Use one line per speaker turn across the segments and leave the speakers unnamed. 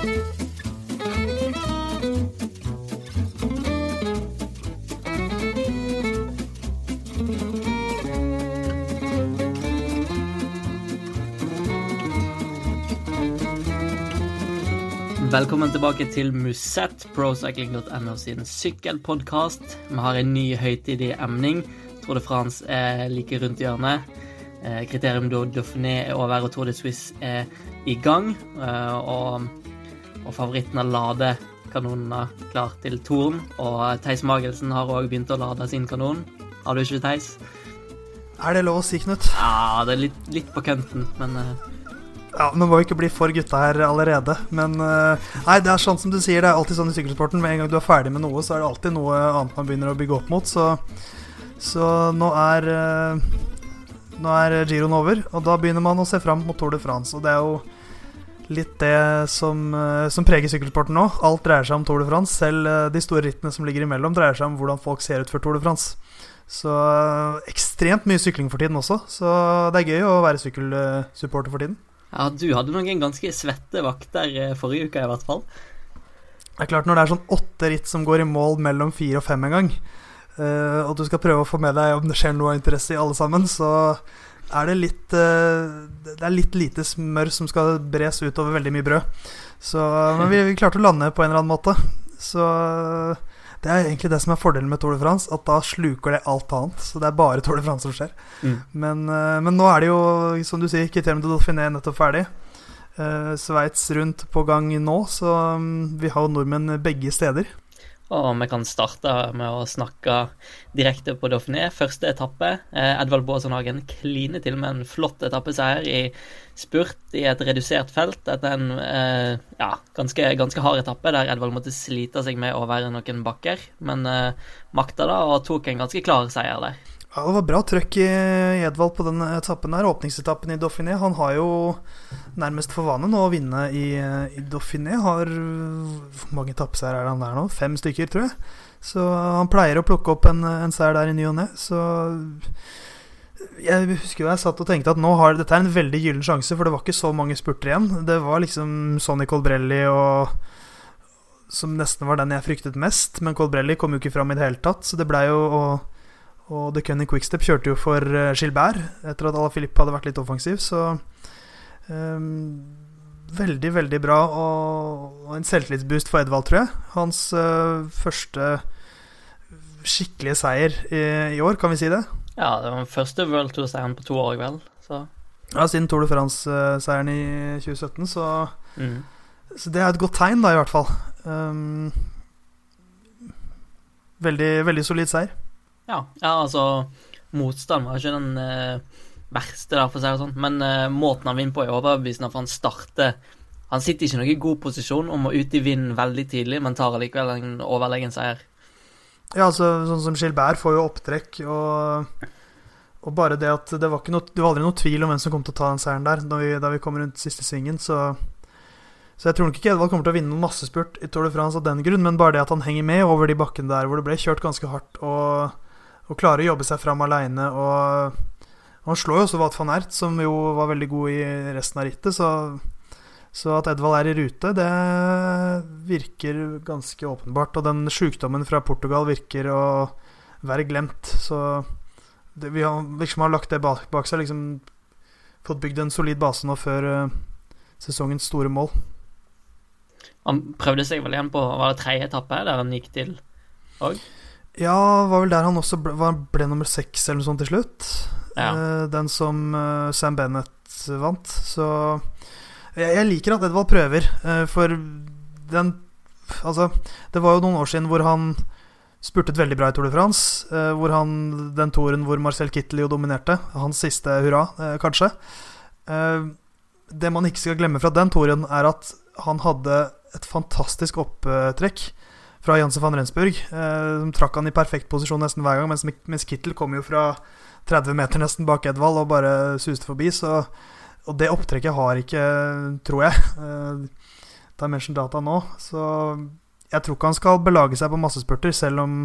Velkommen tilbake til Musett, procycling.no sin sykkelpodkast. Vi har en ny høytidig emning. Tour de France er like rundt hjørnet. Eh, Kriterium do Dauphiné er over, og Tour de Suisse er i gang. Eh, og, og favoritten har ladekanonene klar til Torn. Og Theis Magelsen har òg begynt å lade sin kanon. Har du ikke, Theis?
Er det lov å si, Knut?
Ja, det er litt, litt på kønten, men eh,
Ja, Nå må vi ikke bli for gutta her allerede. Men eh, nei, det er sånn som du sier, det er alltid sånn i sykkelsporten. Med en gang du er ferdig med noe, så er det alltid noe annet man begynner å bygge opp mot. Så, så nå er eh, Nå er giroen over, og da begynner man å se fram mot Tour de France. Og det er jo litt det som, eh, som preger sykkelsporten nå. Alt dreier seg om Tour de France. Selv eh, de store rittene som ligger imellom, dreier seg om hvordan folk ser ut før Tour de France. Så eh, ekstremt mye sykling for tiden også. Så det er gøy å være sykkelsupporter for tiden.
ja, du hadde noen ganske svette vakter forrige uke, i hvert fall.
Det er klart Når det er sånn åtte ritt som går i mål mellom fire og fem en gang, og du skal prøve å få med deg om det skjer noe av interesse i alle sammen, så er det litt eh, Det er litt lite smør som skal bres utover veldig mye brød. Så, men vi, vi klarte å lande på en eller annen måte. Så det er egentlig det som er fordelen med Tour de France, at da sluker det alt annet. Så det er bare Tour de France som skjer.
Mm.
Men, eh, men nå er det jo, som du sier, Criterium de Dauphiné nettopp ferdig. Uh, Sveits rundt på gang nå, så mm, vi har jo nordmenn begge steder.
Og vi kan starte med å snakke direkte på Dauphiné. Første etappe. Eh, Edvald Baasenhagen kliner til med en flott etappeseier i spurt i et redusert felt etter en eh, ja, ganske, ganske hard etappe der Edvald måtte slite seg med å være noen bakker, men eh, makta da og tok en ganske klar seier der.
Ja, Det var bra trøkk i Edvald på den etappen der, åpningsetappen i Dauphiné. Han har jo nærmest for vane nå å vinne i, i Dauphiné. Har Hvor mange etappeseiere er det han der nå? Fem stykker, tror jeg. Så han pleier å plukke opp en, en seier der i ny og ne. Så jeg husker jo jeg satt og tenkte at nå har dette er en veldig gyllen sjanse, for det var ikke så mange spurter igjen. Det var liksom Sonny Colbrelli og som nesten var den jeg fryktet mest, men Colbrelli kom jo ikke fram i det hele tatt, så det blei jo og, og The Cunning Quickstep kjørte jo for eh, Gilbert etter at Ala Filip hadde vært litt offensiv, så um, Veldig, veldig bra, og, og en selvtillitsboost for Edvald, tror jeg. Hans uh, første skikkelige seier i, i år, kan vi si det?
Ja, det var den første World Tour-seieren på to år, vel. Så
Ja, siden Tour de France-seieren i 2017, så,
mm.
så det er et godt tegn, da, i hvert fall. Um, veldig, veldig solid seier.
Ja, ja, altså Motstand var ikke den eh, verste, da, for å si det sånn, men eh, måten han vinner på, er overbevisende, for han starter Han sitter ikke i noen god posisjon om å ut i vinden veldig tidlig, men tar allikevel en overlegen seier.
Ja, altså sånn som Gilbert får jo opptrekk, og, og bare det at det var, noe, det var aldri noe tvil om hvem som kom til å ta den seieren der, vi, da vi kom rundt siste svingen, så så jeg tror nok ikke Edvald kommer til å vinne noen massespurt i Tour de France av den grunn, men bare det at han henger med over de bakkene der hvor det ble kjørt ganske hardt, og, og klarer å jobbe seg fram aleine. Han slår jo også Wat van Ert, som jo var veldig god i resten av rittet, så, så at Edvald er i rute, det virker ganske åpenbart. Og den sjukdommen fra Portugal virker å være glemt, så det, vi har liksom har lagt det bak, bak seg, liksom fått bygd en solid base nå før eh, sesongens store mål.
Han prøvde seg vel igjen på var det tredje etappe, der han gikk til òg.
Ja, var vel der han også ble, var, ble nummer seks eller noe sånt til slutt.
Ja.
Uh, den som uh, Sam Bennett vant. Så jeg, jeg liker at Edvald prøver, uh, for den Altså, det var jo noen år siden hvor han spurtet veldig bra i Tour de France. hvor han, Den toren hvor Marcel Kittel jo dominerte. Hans siste hurra, kanskje. Det man ikke skal glemme fra den toren, er at han hadde et fantastisk opptrekk fra Janse van Rensburg. Eh, som trakk han i perfekt posisjon nesten hver gang, mens, mens Kittel kom jo fra 30 meter nesten bak Edvald og bare suste forbi. Så, og det opptrekket har ikke, tror jeg, eh, Dimension Data nå. Så jeg tror ikke han skal belage seg på massespurter, selv om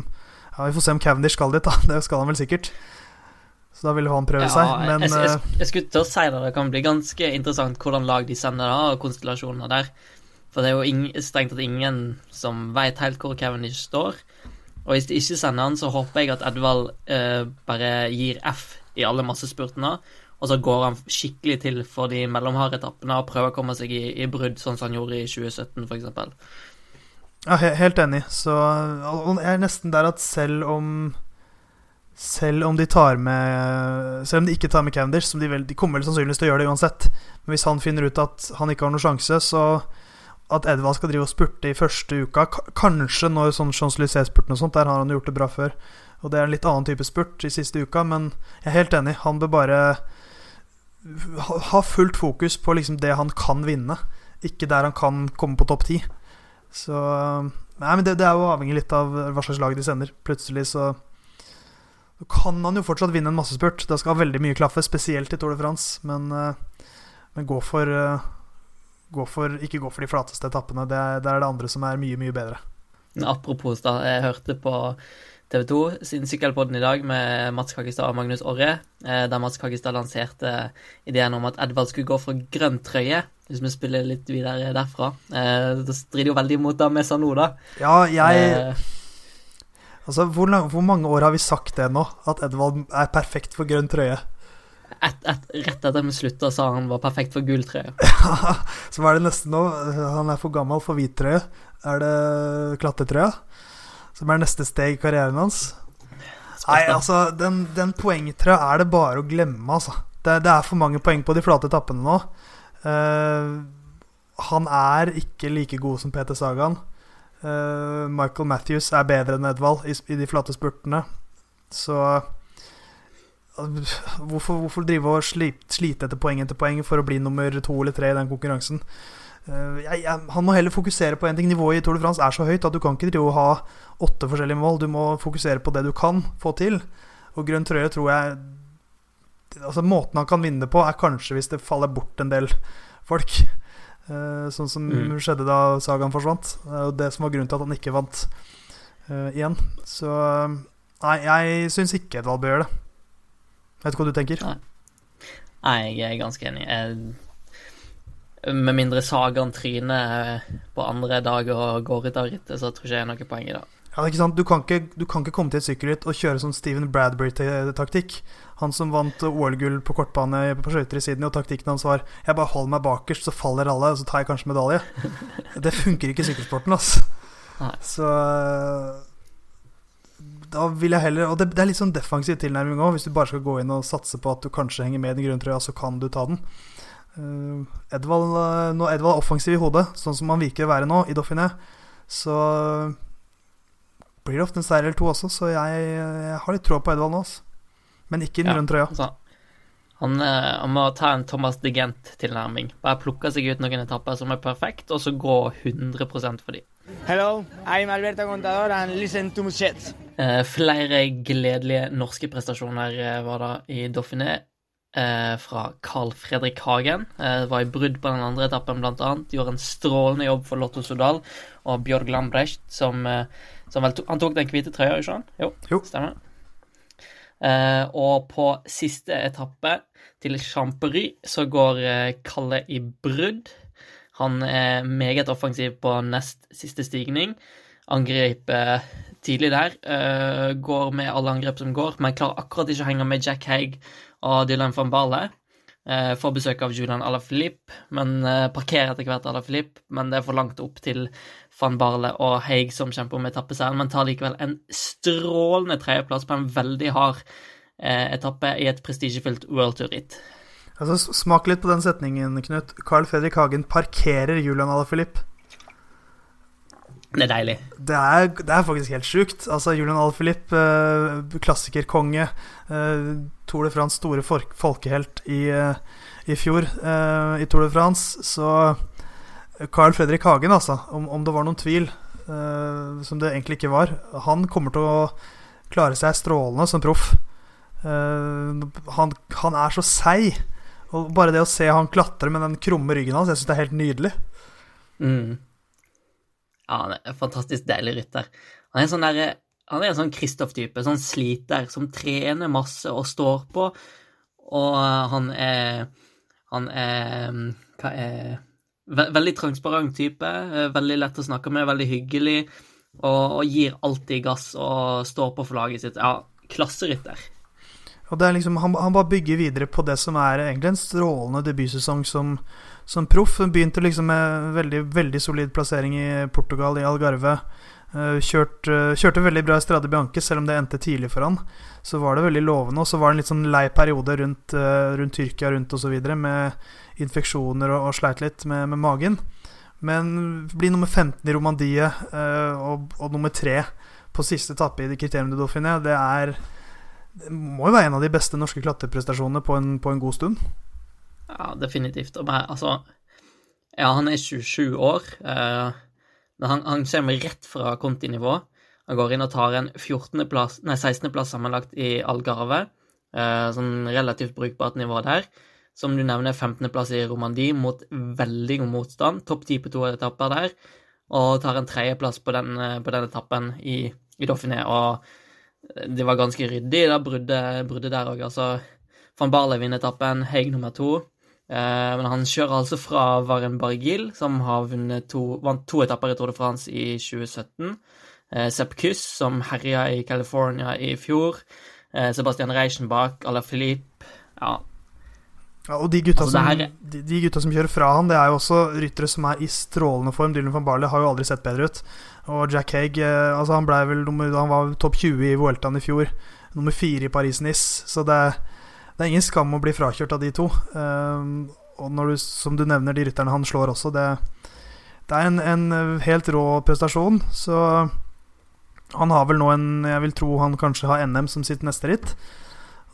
ja, Vi får se om Cavendish skal dit, da. Det skal han vel sikkert. Så da vil han prøve seg. Men
jeg, jeg,
eh,
jeg skulle til å si det, det kan bli ganske interessant hvordan lag de sender, da, og konstellasjonene der. For det er jo ing, strengt tatt ingen som veit helt hvor Cavendish står. Og hvis de ikke sender han, så håper jeg at Edvald eh, bare gir F i alle massespurtene. Og så går han skikkelig til for de mellomharde etappene og prøver å komme seg i, i brudd, sånn som han gjorde i 2017, f.eks.
Ja, helt enig. Så jeg er nesten der at selv om selv om de tar med Selv om de ikke tar med Cavendish, som de, vel, de kommer vel sannsynligvis til å gjøre det uansett, men hvis han finner ut at han ikke har noen sjanse, så at Edvald skal drive og spurte i første uka Kanskje når sånn Champs-Élysées-spurten og sånt, der har han gjort det bra før. Og det er en litt annen type spurt i siste uka, men jeg er helt enig. Han bør bare ha fullt fokus på liksom det han kan vinne, ikke der han kan komme på topp ti. Så Nei, men det, det, er jo avhengig litt av hva slags lag de sender. Plutselig så kan han jo fortsatt vinne en massespurt. Det skal veldig mye klaffe, spesielt i Tour de France. Men, eh, men gå for uh, gå for, ikke gå for de flateste etappene. Det, det, er det andre som er mye, mye bedre.
Apropos, da. Jeg hørte på TV 2 sin Sykkelpodden i dag med Mats Kakestad og Magnus Orre, eh, der Mats Kakestad lanserte ideen om at Edvard skulle gå for grønn trøye. Hvis vi spiller litt videre derfra. Eh, det strider jo veldig imot det vi sa nå, da.
Ja, jeg eh. Altså, hvor, lang, hvor mange år har vi sagt det nå? At Edvald er perfekt for grønn trøye?
Et, et, rett etter vi slutta, sa han var perfekt for gulltrøye.
så hva er det neste nå? Han er for gammel for hvit trøye. Er det klatretrøya? Som er neste steg i karrieren hans? Nei, altså, den, den poengtrøya er det bare å glemme, altså. Det, det, er for mange poeng på de flate etappene nå. Uh, han er ikke like god som Peter Sagan. Uh, Michael Matthews er bedre enn Edvald i, i de flate spurtene. Så Hvorfor, hvorfor drive og slite etter poeng etter poeng for å bli nummer to eller tre i den konkurransen? Eh, jeg, jeg, han må heller fokusere på en ting. Nivået i Tour de France er så høyt at du kan ikke drive og ha åtte forskjellige mål. Du må fokusere på det du kan få til. Og grønn trøye tror jeg Altså Måten han kan vinne det på, er kanskje hvis det faller bort en del folk. Uh, sånn som mm. skjedde da sagaen forsvant. Er det som var grunnen til at han ikke vant uh, igjen. Så nei, jeg syns ikke Edvald bør gjøre det. Vet du hva du tenker? Nei.
Nei, jeg er ganske enig. Jeg, med mindre Sagaen tryner på andre dag og går ut av rittet, så tror ikke jeg er noe poeng i det.
Ja, det er ikke sant? Du kan ikke, du kan ikke komme til et sykkelritt og kjøre sånn Steven Bradbury-taktikk. Han som vant OL-gull på kortbane på skøyter i Sydney, og taktikken hans var 'Jeg bare holder meg bakerst, så faller alle, og så tar jeg kanskje medalje'. det funker ikke i sykkelsporten, altså. Nei. Så da vil jeg heller Og det, det er litt sånn defensiv tilnærming òg. Hvis du bare skal gå inn og satse på at du kanskje henger med i den grønne trøya, så kan du ta den. Uh, Edvald, uh, når Edvald er offensiv i hodet, sånn som han virker å være nå, i Dauphiné, så blir det ofte en seier eller to også, så jeg, jeg har litt tråd på Edvald nå, altså. Men ikke i den ja, grønne trøya. Altså,
han, uh, han, må ta en Thomas de Gent-tilnærming. Bare plukke seg ut noen etapper som er perfekt, og så gå 100% for dem.
Hello, I'm Alberto Contador and listen to Mushet.
Eh, flere gledelige norske prestasjoner eh, var da i Dauphiné. Eh, fra Carl Fredrik Hagen. Det var i brudd på den andre etappen, blant annet. Gjorde en strålende jobb for Lotto Sodal og Bjørg Lambrecht, som, som vel tok, Han tok den hvite trøya, ikke sant? Jo, jo. stemmer. Og på siste etappe, til Champery, så går Kalle i brudd. Han er meget offensiv på nest siste stigning. Angriper tidlig der. Uh, går med alle angrep som går, men klarer akkurat ikke å henge med Jack Haig og Dylan van Barle. Uh, får besøk av Julian Alaphilippe, men uh, parkerer etter hvert Alaphilippe. Men det er for langt opp til van Barle og Haig som kjemper om etappeseieren, men tar likevel en strålende tredjeplass på en veldig hard uh, etappe i et prestisjefylt World Tour-ritt.
Altså, smak litt på den setningen, Knut. Carl Fredrik Hagen parkerer Julian Alaphilippe.
Det er deilig.
Det er, det er faktisk helt sjukt. Altså, Julian Alaphilippe, eh, klassikerkonge, eh, Tour de France' store folkehelt i, eh, i fjor eh, i Tour de France. Så eh, Carl Fredrik Hagen, altså, om, om det var noen tvil, eh, som det egentlig ikke var, han kommer til å klare seg strålende som proff. Han, han er så seig. Og bare det å se han klatre med den krumme ryggen hans, jeg syns det er helt nydelig.
Mm. Ja, han er en fantastisk deilig rytter. Han er, sånn der, han er en sånn Kristoff-type, sånn sliter, som trener masse og står på. Og han er Han er Hva er veldig transparent type. eh, Veldig lett å snakke med, veldig hyggelig. Og, og gir alltid gass og står på for laget sitt. Ja, klasserytter.
Og det er liksom, han, han bare bygger videre på det som er egentlig en strålende debutsesong som, som proff. Begynte liksom med veldig, veldig solid plassering i Portugal, i Algarve. Eh, Kjørt, eh, kjørte veldig bra i Strade Bianche, selv om det endte tidlig for han. Så var det veldig lovende. Og så var det en litt sånn lei periode rundt, eh, rundt Tyrkia rundt osv. med infeksjoner og, og sleit litt med, med magen. Men bli nummer 15 i Romandiet og, og nummer 3 på siste etappe i Criterium de Dauphiné, det er det må jo være en av de beste norske klatreprestasjonene på på en god stund.
Ja, definitivt. Og bare, altså Ja, han er 27 år. Eh, han, han kommer rett fra kontinivå. Han går inn og tar en 14. plass, nei, 16. plass sammenlagt i Algarve. Eh, sånn relativt brukbart nivå der. Som du nevner, 15. plass i Romandie mot veldig god motstand. Topp 10 på to etapper der. Og tar en tredjeplass på, eh, på den etappen i, i Dauphiné. Og det var ganske ryddig, bruddet, bruddet der òg. Altså, van Barle vinner etappen, Haig nummer to. Eh, men han kjører altså fra Varen Bargil, som har to, vant to etapper i Tour de France i 2017. Eh, Sepp Kuss, som herja i California i fjor. Eh, Sebastian Reichenbach, la Philippe Ja,
Ja, og de gutta,
Altså,
som, de, de gutta som kjører fra han, det er jo også ryttere som er i strålende form. Dylan van Barley har jo aldri sett bedre ut. Og Jack Haig altså han, vel han var topp 20 i Vueltaen i fjor. Nummer fire i Paris-Nice. Så det, det er ingen skam å bli frakjørt av de to. Um, og du, som du nevner, de rytterne han slår også, det, det er en, en helt rå prestasjon. Så han har vel nå en Jeg vil tro han kanskje har NM som sitt neste ritt.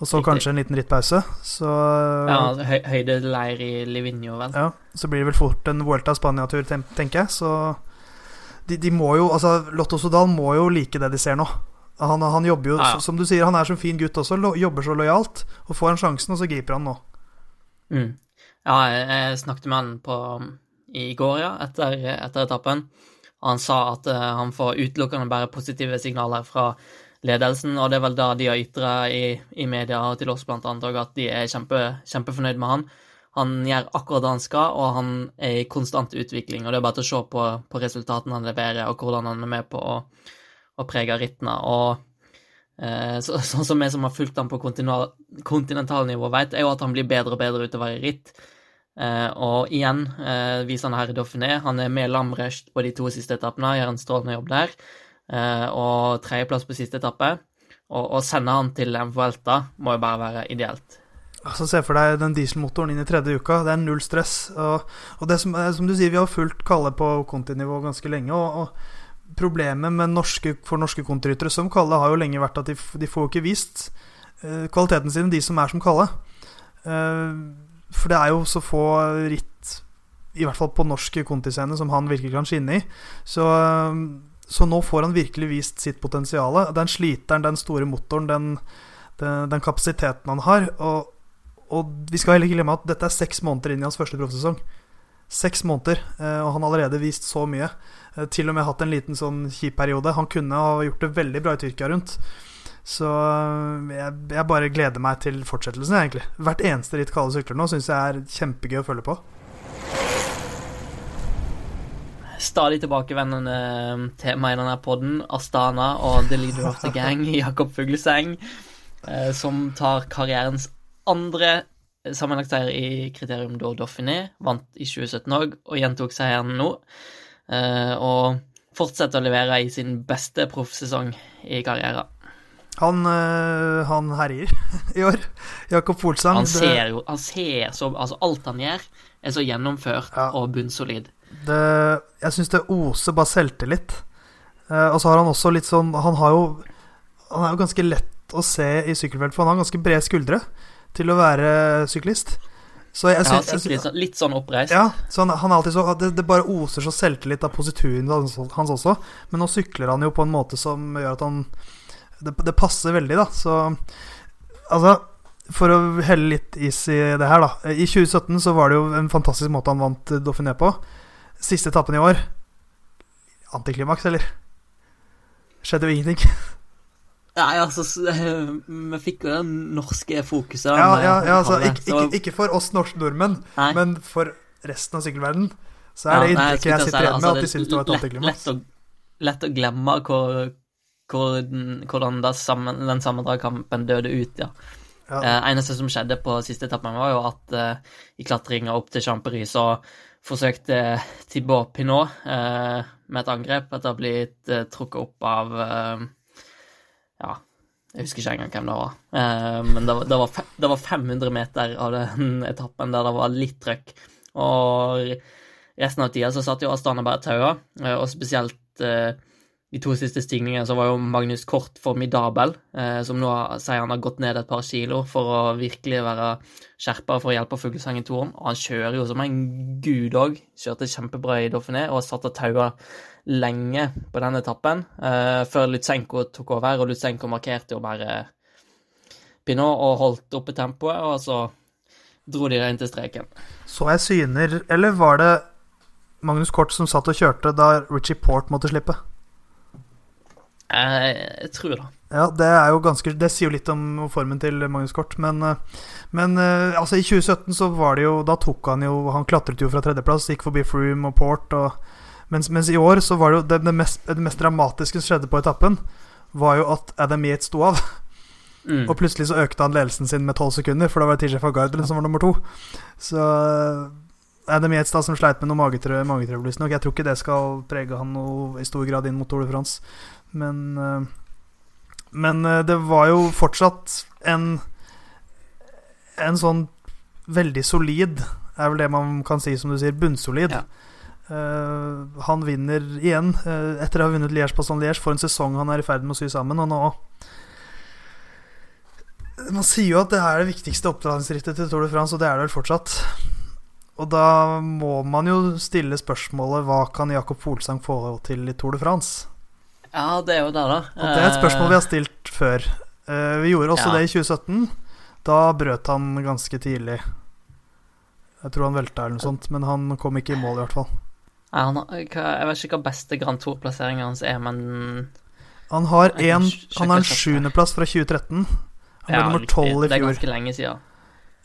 Og så kanskje en liten rittpause. Så
ja høy, høydeleir i Livigno, vel.
ja, så blir det vel fort en Vuelta Spania-tur, tenker jeg. Så de, de må jo Altså, Lotto Sodal må jo like det de ser nå. Han, han jobber jo,
Ja, ja.
som du sier, han er som fin gutt også. Lo, jobber så lojalt. Og får han sjansen, og så griper han nå.
Mm. Ja, jeg, jeg snakket med han på, i går, ja, etter, etter etappen. Han sa at uh, han får utelukkende bare positive signaler fra ledelsen, og det er vel da de har ytra i, i media og til oss blant annet at de er kjempe, kjempefornøyd med han. Han gjør akkurat det han skal, og han er i konstant utvikling. og Det er bare til å se på, på resultatene han leverer, og hvordan han er med på å, å prega rittene. og eh, så, Sånn som vi som har fulgt ham på kontinental, kontinentalnivå, vet, er jo at han blir bedre og bedre utover i ritt. Eh, og igjen eh, viser han her i Dauphiné. Han er med Lamrecht på de to siste etappene, gjør en strålende jobb der. Og tredjeplass på siste etappe. Og å sende han til en Vuelta må jo bare være ideelt.
Altså Se for deg den dieselmotoren inn i tredje uka. Det er null stress. Og, og det som, som du sier, vi har fulgt Kalle på kontinivå ganske lenge. Og, og problemet med norske, for norske kontryttere som Kalle har jo lenge vært at de, de får ikke vist uh, kvaliteten sin, de som er som Kalle. Uh, for det er jo så få ritt, i hvert fall på norsk kontiscene, som han virkelig kan skinne i. Så, uh, så nå får han virkelig vist sitt potensial. Den sliteren, den store motoren, den, den, den kapasiteten han har. Og, og vi skal heller ikke glemme at dette er seks måneder inn i hans første proffsesong. Seks måneder, og han har allerede vist så mye. Eh, Til og med hatt en liten sånn kjip periode. Han kunne ha gjort det veldig bra i Tyrkia rundt. Så eh, jeg, jeg bare gleder meg til fortsettelsen, egentlig. Hvert eneste ritt Kalle sykler nå syns jeg er kjempegøy å følge på.
Stadig tilbakevendende tema i denne poden, Astana og The Leader of the Gang, Jakob Fugleseng, eh, som tar karrierens andre sammenlagt seier i Kriterium do Dauphiné. Vant i 2017 òg, og gjentok seieren nå. Eh, Og fortsetter å levere i sin beste proffsesong i karrieren.
Han, øh, han herjer i år. Jakob Folsang.
Han ser jo han ser så Altså, alt han gjør, er så gjennomført
Ja.
og bunnsolid.
det, jeg syns det oser bare selvtillit. Eh, og så har han også litt sånn Han har jo Han er jo ganske lett å se i sykkelfelt, for han har ganske brede skuldre til å være syklist. Så jeg
synes,
ja,
sett litt, sånn- litt sånn oppreist.
ja, så han, han er alltid så det, det bare oser så selvtillit av posituren hans også. Men nå sykler han jo på en måte som gjør at han Det, det passer veldig, da. Så altså For å helle litt is i det her, da. I 2017 så var det jo en fantastisk måte han vant Dauphiné på. Siste etappen i år Antiklimaks, eller? Skjedde jo ingenting.
Nei, altså, vi fikk jo det norske fokuset.
Ja, ja, ja altså, ikke, ikke, ikke for oss norske nordmenn,
Nei.
men for resten av sykkelverdenen. så er det inntrykket jeg
si
sitter igjen med,
altså,
at de syns det var et antiklimaks.
Lett, lett å glemme hvor, hvor, hvordan da sammen, den sammendragkampen døde ut, ja.
Ja.
Eh, eneste som skjedde på siste etappen, var jo at eh, i klatringa opp til Champery så forsøkte Thibaut Pinot eh, med et angrep etter å ha blitt eh, trukket opp av eh, Ja, jeg husker ikke engang hvem det var. Eh, men det var, det, var det var 500 meter av den etappen der det var litt trøkk. Og resten av tida så satt jo Astana bare taua, og spesielt eh, de to siste stigningene så var jo Magnus Kort formidabel, eh, som nå sier han har gått ned et par kilo for å virkelig være skjerpa for å hjelpe Fuglesang i toren. Og han kjører jo som en gud òg. Kjørte kjempebra i Dauphiné og satt og taua lenge på den etappen, eh, før Lutsenko tok over, og Lutsenko markerte jo bare Pinot og holdt oppe tempoet, og så dro de det inn til streken.
Så jeg syner Eller var det Magnus Kort som satt og kjørte da Richie Port måtte slippe?
Eh, jeg tror det.
Ja, det er jo ganske Det sier jo litt om formen til Magnus Kort, men, eh, men eh, altså i 2017 så var det jo Da tok han jo Han klatret jo fra tredjeplass, gikk forbi Froome og Port, og mens, mens i år så var det jo det, det, mest, det mest dramatiske som skjedde på etappen, var jo at Adam Yates sto av.
Mm.
Og plutselig så økte han ledelsen sin med tolv sekunder, for da var det TJ van Garderen som var nummer to. Så eh, Adam Yates da som sleit med noe magetrø magetrøbbel, visstnok. Jeg tror ikke det skal prege han noe i stor grad inn mot Tour de France. Men eh, Men eh, det var jo fortsatt en En sånn veldig solid Er vel det man kan si, som du sier, bunnsolid.
Ja.
Eh, han vinner igjen, eh, etter å ha vunnet Liège på San Liège, for en sesong han er i ferd med å sy sammen. Og nå Man sier jo at det er det viktigste oppdragsrittet til Tour de France, og det er det vel fortsatt. Og da må man jo stille spørsmålet hva kan Jakob Folsang få til i Tour de France?
Ja, det er jo det, da.
Og det er et spørsmål vi har stilt før. Eh, vi gjorde også
Ja.
det i 2017. Da brøt han ganske tidlig. Jeg tror han velta eller noe sånt, men han kom ikke i mål, i hvert fall.
Han, hva- jeg vet ikke hva beste Grand Tour-plasseringen hans er, men
Han har, en, han har en sjuendeplass fra 2013. Han ble
ja,
nummer tolv i
Det er ganske lenge siden.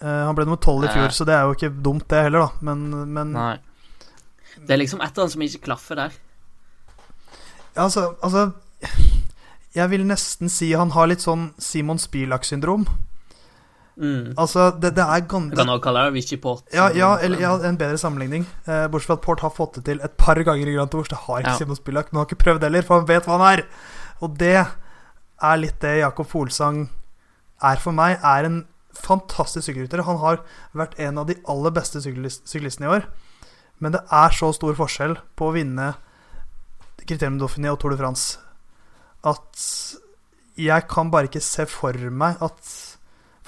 Uh, han ble nummer tolv i fjor,
uh,
så det er jo ikke dumt, det heller, da. Men, men
Nei. Det er liksom et eller annet som ikke klaffer der.
ja, altså, altså Jeg vil nesten si han har litt sånn Simon Spilak-syndrom.
Mm.
Altså, det, det er
Du kan også kalle det Vichy Port.
Ja, ja, eller ja, en bedre sammenligning. Eh, bortsett fra at Port har fått det til et par ganger i Grand Tours. Det har ikke
Ja.
Simon Spillak, men han har ikke prøvd heller, for han vet hva han er. Og det er litt det Jakob Folsang er for meg. Er en fantastisk sykkelrytter. Han har vært en av de aller beste syklist, syklistene i år. Men det er så stor forskjell på å vinne Criterium Dauphiné og Tour de France at jeg kan bare ikke se for meg at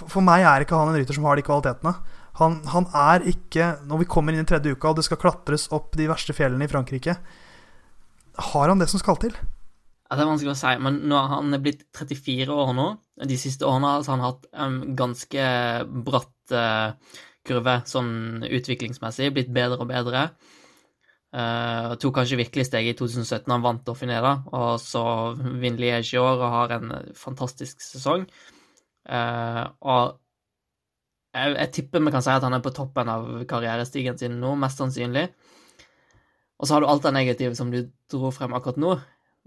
For meg er ikke han en rytter som har de kvalitetene. Han, han er ikke Når vi kommer inn i tredje uka, og det skal klatres opp de verste fjellene i Frankrike Har han det som skal til?
Ja, det er vanskelig å si, men nå, han er blitt 34 år nå. De siste årene har han hatt en ganske bratt uh, kurve, sånn utviklingsmessig, blitt bedre og bedre. Uh, tok kanskje virkelig steget i 2017, han vant Dauphiné da, og så vinner Liège i år og har en fantastisk sesong. Og jeg, jeg tipper vi kan si at han er på toppen av karrierestigen sin nå, mest sannsynlig. Og så har du alt det negative som du dro frem akkurat nå.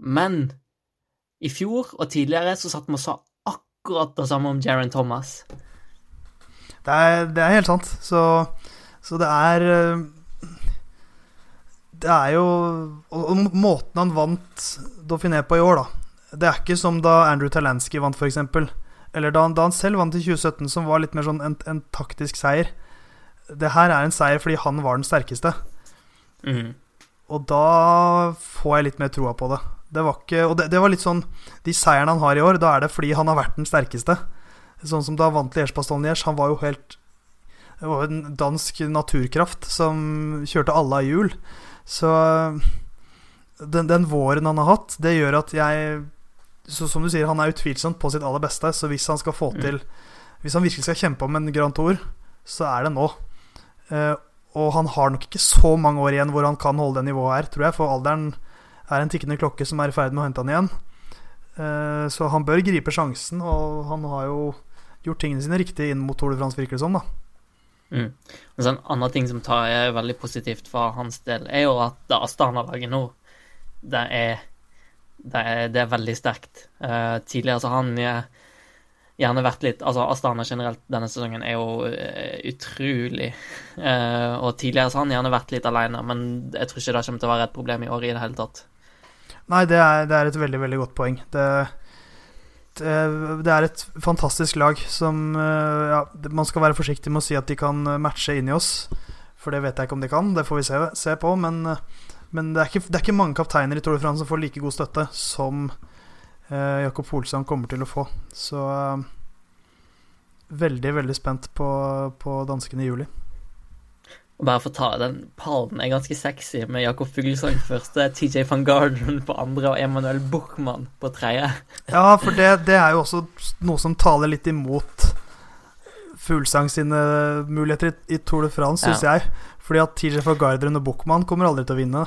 Men i fjor og tidligere så satt vi og sa akkurat det samme om Jaron Thomas.
Det er, det er helt sant. Så, så det er eh, Det er jo og måten han vant Dauphiné på i år, da. Det er ikke som da Andrew Talansky vant, f.eks. Eller da han, da han selv vant i 2017, som var litt mer sånn en, en taktisk seier. Det her er en seier fordi han var den sterkeste.
Mm.
Og da får jeg litt mer troa på det. Det var ikke Og det, det var litt sånn De seierne han har i år, da er det fordi han har vært den sterkeste. Sånn som da han vant Liège-Bastogne-Liège. Han var jo helt Det var jo en dansk naturkraft som kjørte alle av hjul. Så den, den våren han har hatt, det gjør at jeg så Som du sier, han er utvilsomt på sitt aller beste. Så hvis han skal få
Mm.
til Hvis han virkelig skal kjempe om en Grand Tour, så er det nå. Eh, og han har nok ikke så mange år igjen hvor han kan holde det nivået her, tror jeg. For alderen er en tikkende klokke som er i ferd med å hente han igjen. Eh, så han bør gripe sjansen, og han har jo gjort tingene sine riktig inn mot Tour de France, virker det som. da
Mm. En sånn annen ting som tar er veldig positivt for hans del, er jo at det Astana-laget nå, det er, det er, det er veldig sterkt. Uh, tidligere så har han uh, gjerne vært litt Altså Astana generelt denne sesongen er jo uh, utrolig. og tidligere så har han gjerne vært litt alene, men jeg tror ikke det kommer til å være et problem i år i det hele tatt.
Nei, det er, det er et veldig, veldig godt poeng. Det det er et fantastisk lag som ja, Man skal være forsiktig med å si at de kan matche inni oss, for det vet jeg ikke om de kan. Det får vi se, se på. Men, men det, er ikke, det, er ikke, mange kapteiner i Tour de France som får like god støtte som eh, Jakob Folsand kommer til å få. Så eh, veldig, veldig spent på, på danskene i juli.
Bare for å ta den pallen er ganske sexy med Jakob Fuglesang første, TJ van Garden på andre og Emanuel Buchmann på tredje.
Ja, for det, det, er jo også noe som taler litt imot Fuglesang sine muligheter i, i Tour de France, syns ja. jeg. Fordi at TJ van Garden og Buchmann kommer aldri til å vinne.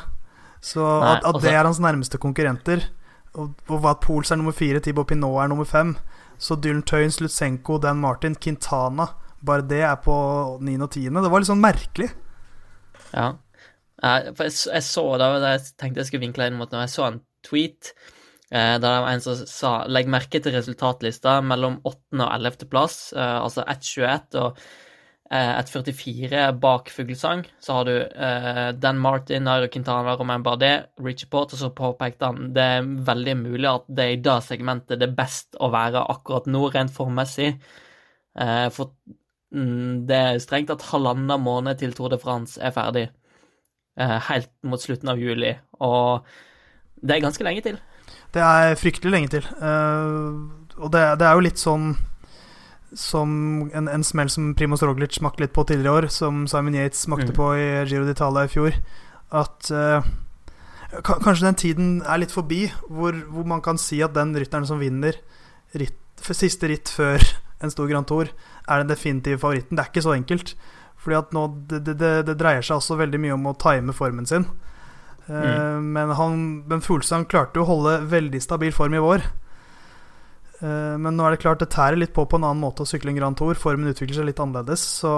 Så Nei, at, at det er hans nærmeste konkurrenter, og, og at Pols er nummer fire, Tibo Pinot er nummer fem, så Dylan Tøyens, Lutsenko, Dan Martin, Quintana bare det er på 9. og 10. Det var litt sånn merkelig.
Ja. Jeg, jeg så da jeg tenkte jeg skulle vinkle inn mot noe. jeg så en tweet eh, der det var en som sa legg merke til resultatlista mellom 8. og 11. plass, eh, altså 1,21 og eh, 1,44 bak Fuglesang. Så har du uh, Dan Martin, Nairo Quintana, Romain Bardet, Richie Port, og så påpekte han det er veldig mulig at det i det segmentet det er best å være akkurat nå, rent formmessig. Uh, for Mm, det er strengt at halvannen måned til Tour de France er ferdig. Uh, helt mot slutten av juli. Og det er ganske lenge til.
Det er fryktelig lenge til. Og det, det er jo litt sånn som en, en smell som Primoz Roglic smakte litt på tidligere i år, som Simon Yates smakte mm. på i Giro d'Italia i fjor. At uh, kanskje den tiden er litt forbi hvor, hvor, man kan si at den rytteren som vinner ritt, siste ritt før en stor Grand Tour, er den definitive favoritten. Det er ikke så enkelt. Fordi at nå, det, det, det dreier seg også veldig mye om å time formen sin. Eh, mm. men, han, men Fuglesang klarte jo å holde veldig stabil form i vår. Uh, men nå er det klart det tærer litt på på en annen måte å sykle en Grand Tour. Formen utvikler seg litt annerledes, så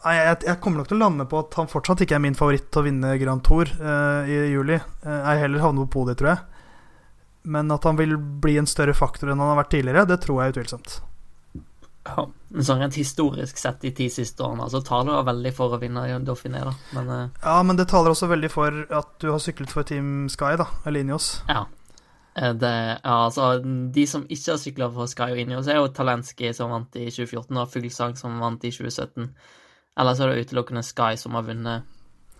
Nei, jeg, jeg, kommer nok til å lande på at han fortsatt ikke er min favoritt til å vinne Grand Tour uh, i juli. jeg heller havner på podiet, tror jeg. Men at han vil bli en større faktor enn han har vært tidligere, det tror jeg utvilsomt.
Ja, men sånn rent historisk sett de ti siste årene, så taler det veldig for å vinne Dauphiné, da. Men, uh...
Ja, men det taler også veldig for at du har syklet for Team Sky, da, eller Inios.
Ja. Eh, det, altså, de som ikke har sykla for Sky og Ineos, er jo Talenski som vant i 2014, og Fuglsang som vant i 2017. Ellers er det utelukkende Sky som har vunnet.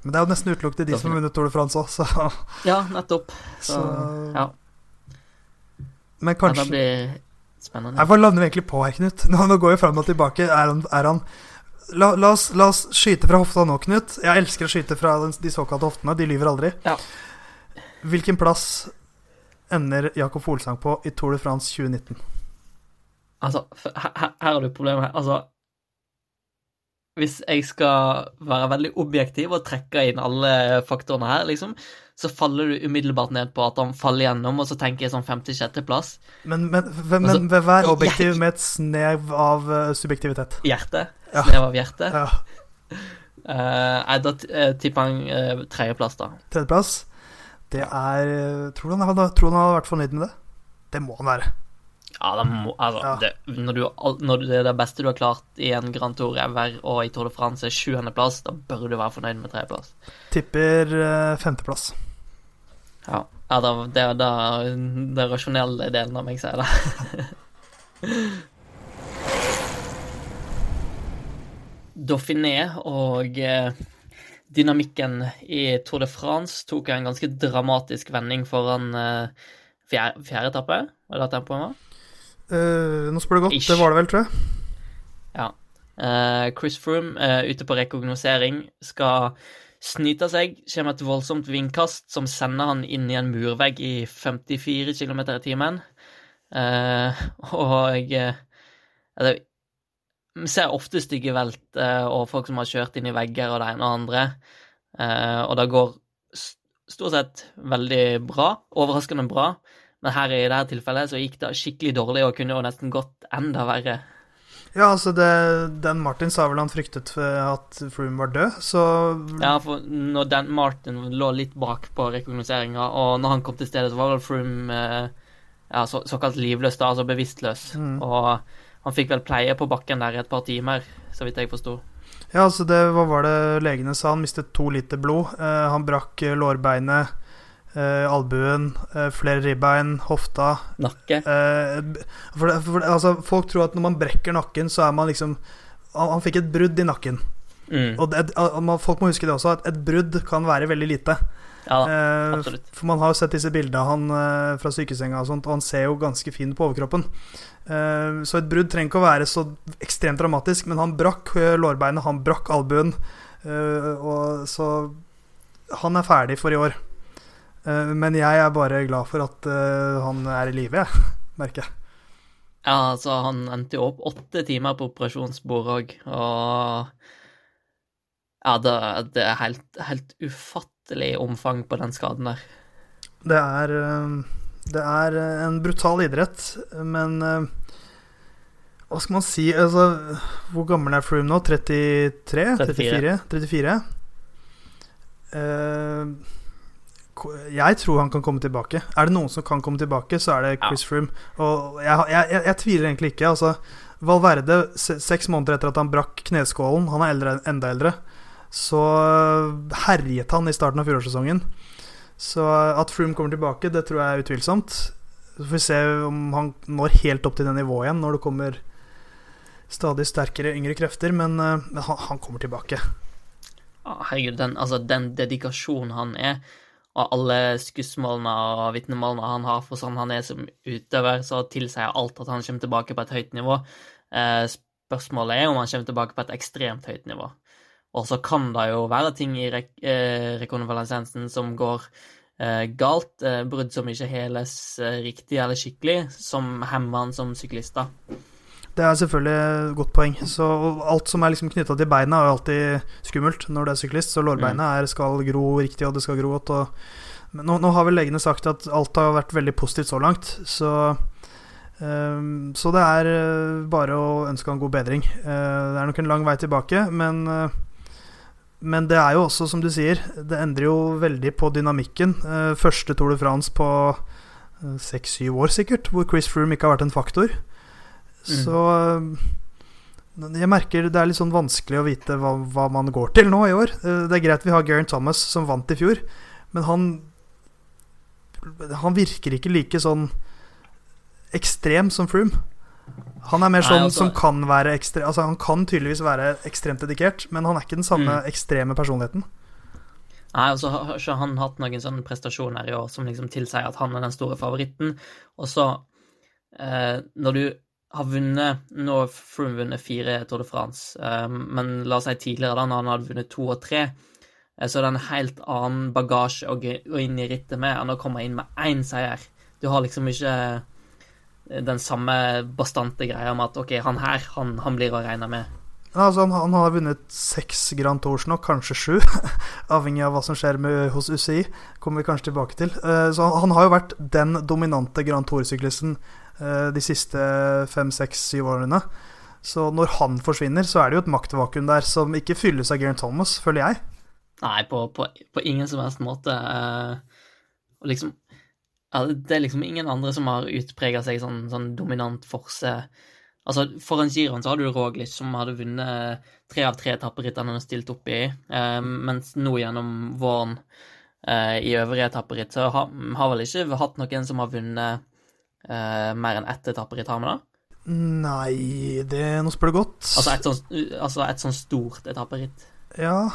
Men det er jo nesten utelukkende de som har vunnet Tour de France òg, så
Ja, nettopp. Så, så... ja.
Men kanskje
ja, Det blir spennende.
Nei, Hva lander vi egentlig på her, Knut? Nå, nå går vi fram og tilbake. Er han, er han la, la, oss, la, oss, skyte fra hofta nå, Knut. Jeg elsker å skyte fra de såkalte hoftene. De lyver aldri.
Ja.
Hvilken plass ender Jakob Olsang på i Tour de France 2019?
Altså, her, her har du problemet. Altså Hvis jeg skal være veldig objektiv og trekke inn alle faktorene her, liksom, så faller du umiddelbart ned på at han faller gjennom, og så tenker jeg sånn femte-sjetteplass.
Men, men, men, men vær objektiv med et snev av uh, subjektivitet.
Hjerte. Ja. Snev av hjerte. Ja. Uh, da uh, tipper han uh, tredjeplass, da.
Tredjeplass? Det er Tror du han hadde, tror han hadde vært fornøyd med det? Det må han være.
Ja, det må, altså, ja. Det, når, du, når, det det beste du har klart i en Grand Tour ever og i Tour de France er sjuendeplass, da bør du være fornøyd med tredjeplass.
Tipper femteplass.
Ja. ja det, det da den rasjonelle delen av meg sier det. Dauphiné og eh, dynamikken i Tour de France tok en ganske dramatisk vending foran eh, fjerde, fjerde etappe. Var det det tempoet var?
Uh, nå spør du godt. Ish. Det var det vel, tror jeg.
Ja. Uh, Chris Froome, uh, ute på rekognosering, skal snyte seg, kommer et voldsomt vindkast som sender han inn i en murvegg i 54 km i timen. Uh, og uh, Vi ser ofte stygge velt uh, og folk som har kjørt inn i vegger og det ene og andre. og det går stort sett veldig bra. Overraskende bra. Men her i dette tilfellet så gikk det skikkelig dårlig og kunne jo nesten gått enda verre.
Ja, altså det, Dan Martin sa vel han fryktet at Froome var død, så
Ja, for når Dan Martin lå litt bak på rekognoseringa, og når han kom til stedet, så var vel Froome eh, ja, så, såkalt livløs, da, altså bevisstløs.
Mm.
Og han fikk vel pleie på bakken der i et par timer, så vidt jeg forsto.
Ja, altså det, hva var det legene sa? Han mistet to liter blod. Eh, han brakk eh, lårbeinet, eh, albuen, eh, flere ribbein, hofta.
Nakke.
Eh, for, det- for, det- altså, folk tror at når man brekker nakken, så er man liksom Han, han fikk et brudd i nakken.
Mm.
Og det, man- folk må huske det også, at et brudd kan være veldig lite.
Ja,
Eh,
absolutt.
For man har jo sett disse bildene han eh, fra sykesenga og sånt, og han ser jo ganske fin på overkroppen. Eh, så et brudd trenger ikke å være så ekstremt dramatisk, men han brakk eh, lårbeinet, han brakk albuen, eh, og så Han er ferdig for i år. Eh, men jeg er bare glad for at eh, han er i live, jeg, merker jeg.
Ja, altså, han endte jo opp åtte timer på operasjonsbordet òg, og Ja, det, det er helt, helt ufattelig omfang på den skaden der.
Det er, eh, det er eh, en brutal idrett, men eh, hva skal man si altså, Hvor gammel er Froome nå? 33?
34.
34? Eh, ko- jeg tror han kan komme tilbake. Er det noen som kan komme tilbake, så er det Chris Froome. Og jeg, jeg, jeg, jeg tviler egentlig ikke. Altså, Valverde, se- seks måneder etter at han brakk kneskålen, han er eldre, enda eldre, så herjet han i starten av fjorårssesongen. Så at Froome kommer tilbake, det tror jeg er utvilsomt. Så får vi se om han når helt opp til det nivået igjen når det kommer stadig sterkere yngre krefter, men, eh, men han, han kommer tilbake.
Herregud, den, altså, den dedikasjonen han er, og alle skussmålene og vitnemålene han har for sånn han er som utøver, så tilsier alt at han kommer tilbake på et høyt nivå. Eh, spørsmålet er om han kommer tilbake på et ekstremt høyt nivå. Og så kan det jo være ting i rek eh, rekonvalesensen som går eh, galt, eh, brudd som ikke heles riktig eller skikkelig, som hemmer han som syklist, da.
Det er selvfølgelig et godt poeng. Så alt som er liksom knytta til beina, er jo alltid skummelt når du er syklist. Så lårbeinet er, skal gro riktig, og det skal gro godt. Og, men nå, nå har vel legene sagt at alt har vært veldig positivt så langt. Så, ehm, så det er bare å ønske han god bedring. Det er nok en lang vei tilbake, men men det er jo også, som du sier, det endrer jo veldig på dynamikken. Eh, første Tour de France på seks-syv år, sikkert, hvor Chris Froome ikke har vært en faktor. Så eh, jeg merker det er litt sånn vanskelig å vite hva, hva man går til nå i år. Eh, Det er greit vi har Geraint Thomas som vant i fjor, men han Han virker ikke like sånn ekstrem som Froome. Han er mer
Nei,
sånn
altså-
som kan være ekstre, Altså Han kan tydeligvis være ekstremt dedikert, men han er ikke den samme
Mm.
ekstreme personligheten.
Nei, altså har ikke han hatt noen sånne prestasjoner i år som liksom tilsier at han er den store favoritten. Og så, eh, når du har vunnet Nå har Froome vunnet fire Tour de France, eh, men la oss si tidligere, da, når han hadde vunnet to og tre, eh, så er det en helt annen bagasje å gå inn i rittet med enn å komme inn med én seier. Du har liksom ikke den samme bastante greia med at OK, han her, han, han blir å regne med.
Ja, altså han, han har vunnet seks Grand Tours nå, kanskje sju. Avhengig av hva som skjer med, hos UCI. Kommer vi kanskje tilbake til. Uh, så han, han har jo vært den dominante Grand Tour-syklisten uh, de siste fem, seks, syv årene. Så når han forsvinner, så er det jo et maktvakuum der som ikke fylles av Geraint Thomas, føler jeg.
Nei, på, på, på ingen som helst måte. Uh, liksom ja, Det er liksom ingen andre som har utprega seg sånn, sånn dominant forse. Altså, Foran giroen så hadde du Roglic, som hadde vunnet tre av tre etapperittene han har stilt opp i, eh, mens nå gjennom våren eh, i øvrige etapperitt så har, har vel ikke hatt noen som har vunnet eh, mer enn ett etapperitt, har vi det?
Nei, det Nå spør du godt.
Altså et sånn, altså et sånn stort etapperitt.
Ja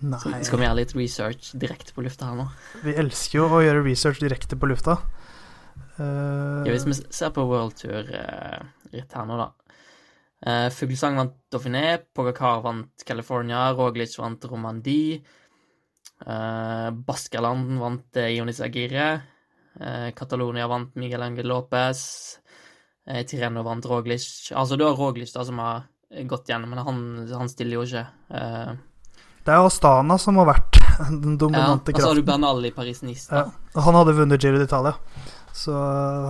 Så skal vi gjøre litt research direkte på lufta her nå?
Vi elsker jo å gjøre research direkte på lufta. Uh...
Ja, hvis vi ser på World Tour-ritt her nå, da. Uh, Fuglesang vant Dauphiné, Pogacar vant California, Roglic vant Romandie. Uh, Baskerland vant uh, Ionis Agire. Uh, Catalonia vant Miguel Angel Lopez. Uh, Tireno vant Roglic. Altså, du har Roglic da som har gått gjennom, men han, han stiller jo ikke. Uh,
det er Astana som har vært den
ja,
dominante
og så har du
kraften.
Bernal i Paris-Nice.
Ja. Han hadde vunnet Giro d'Italia, så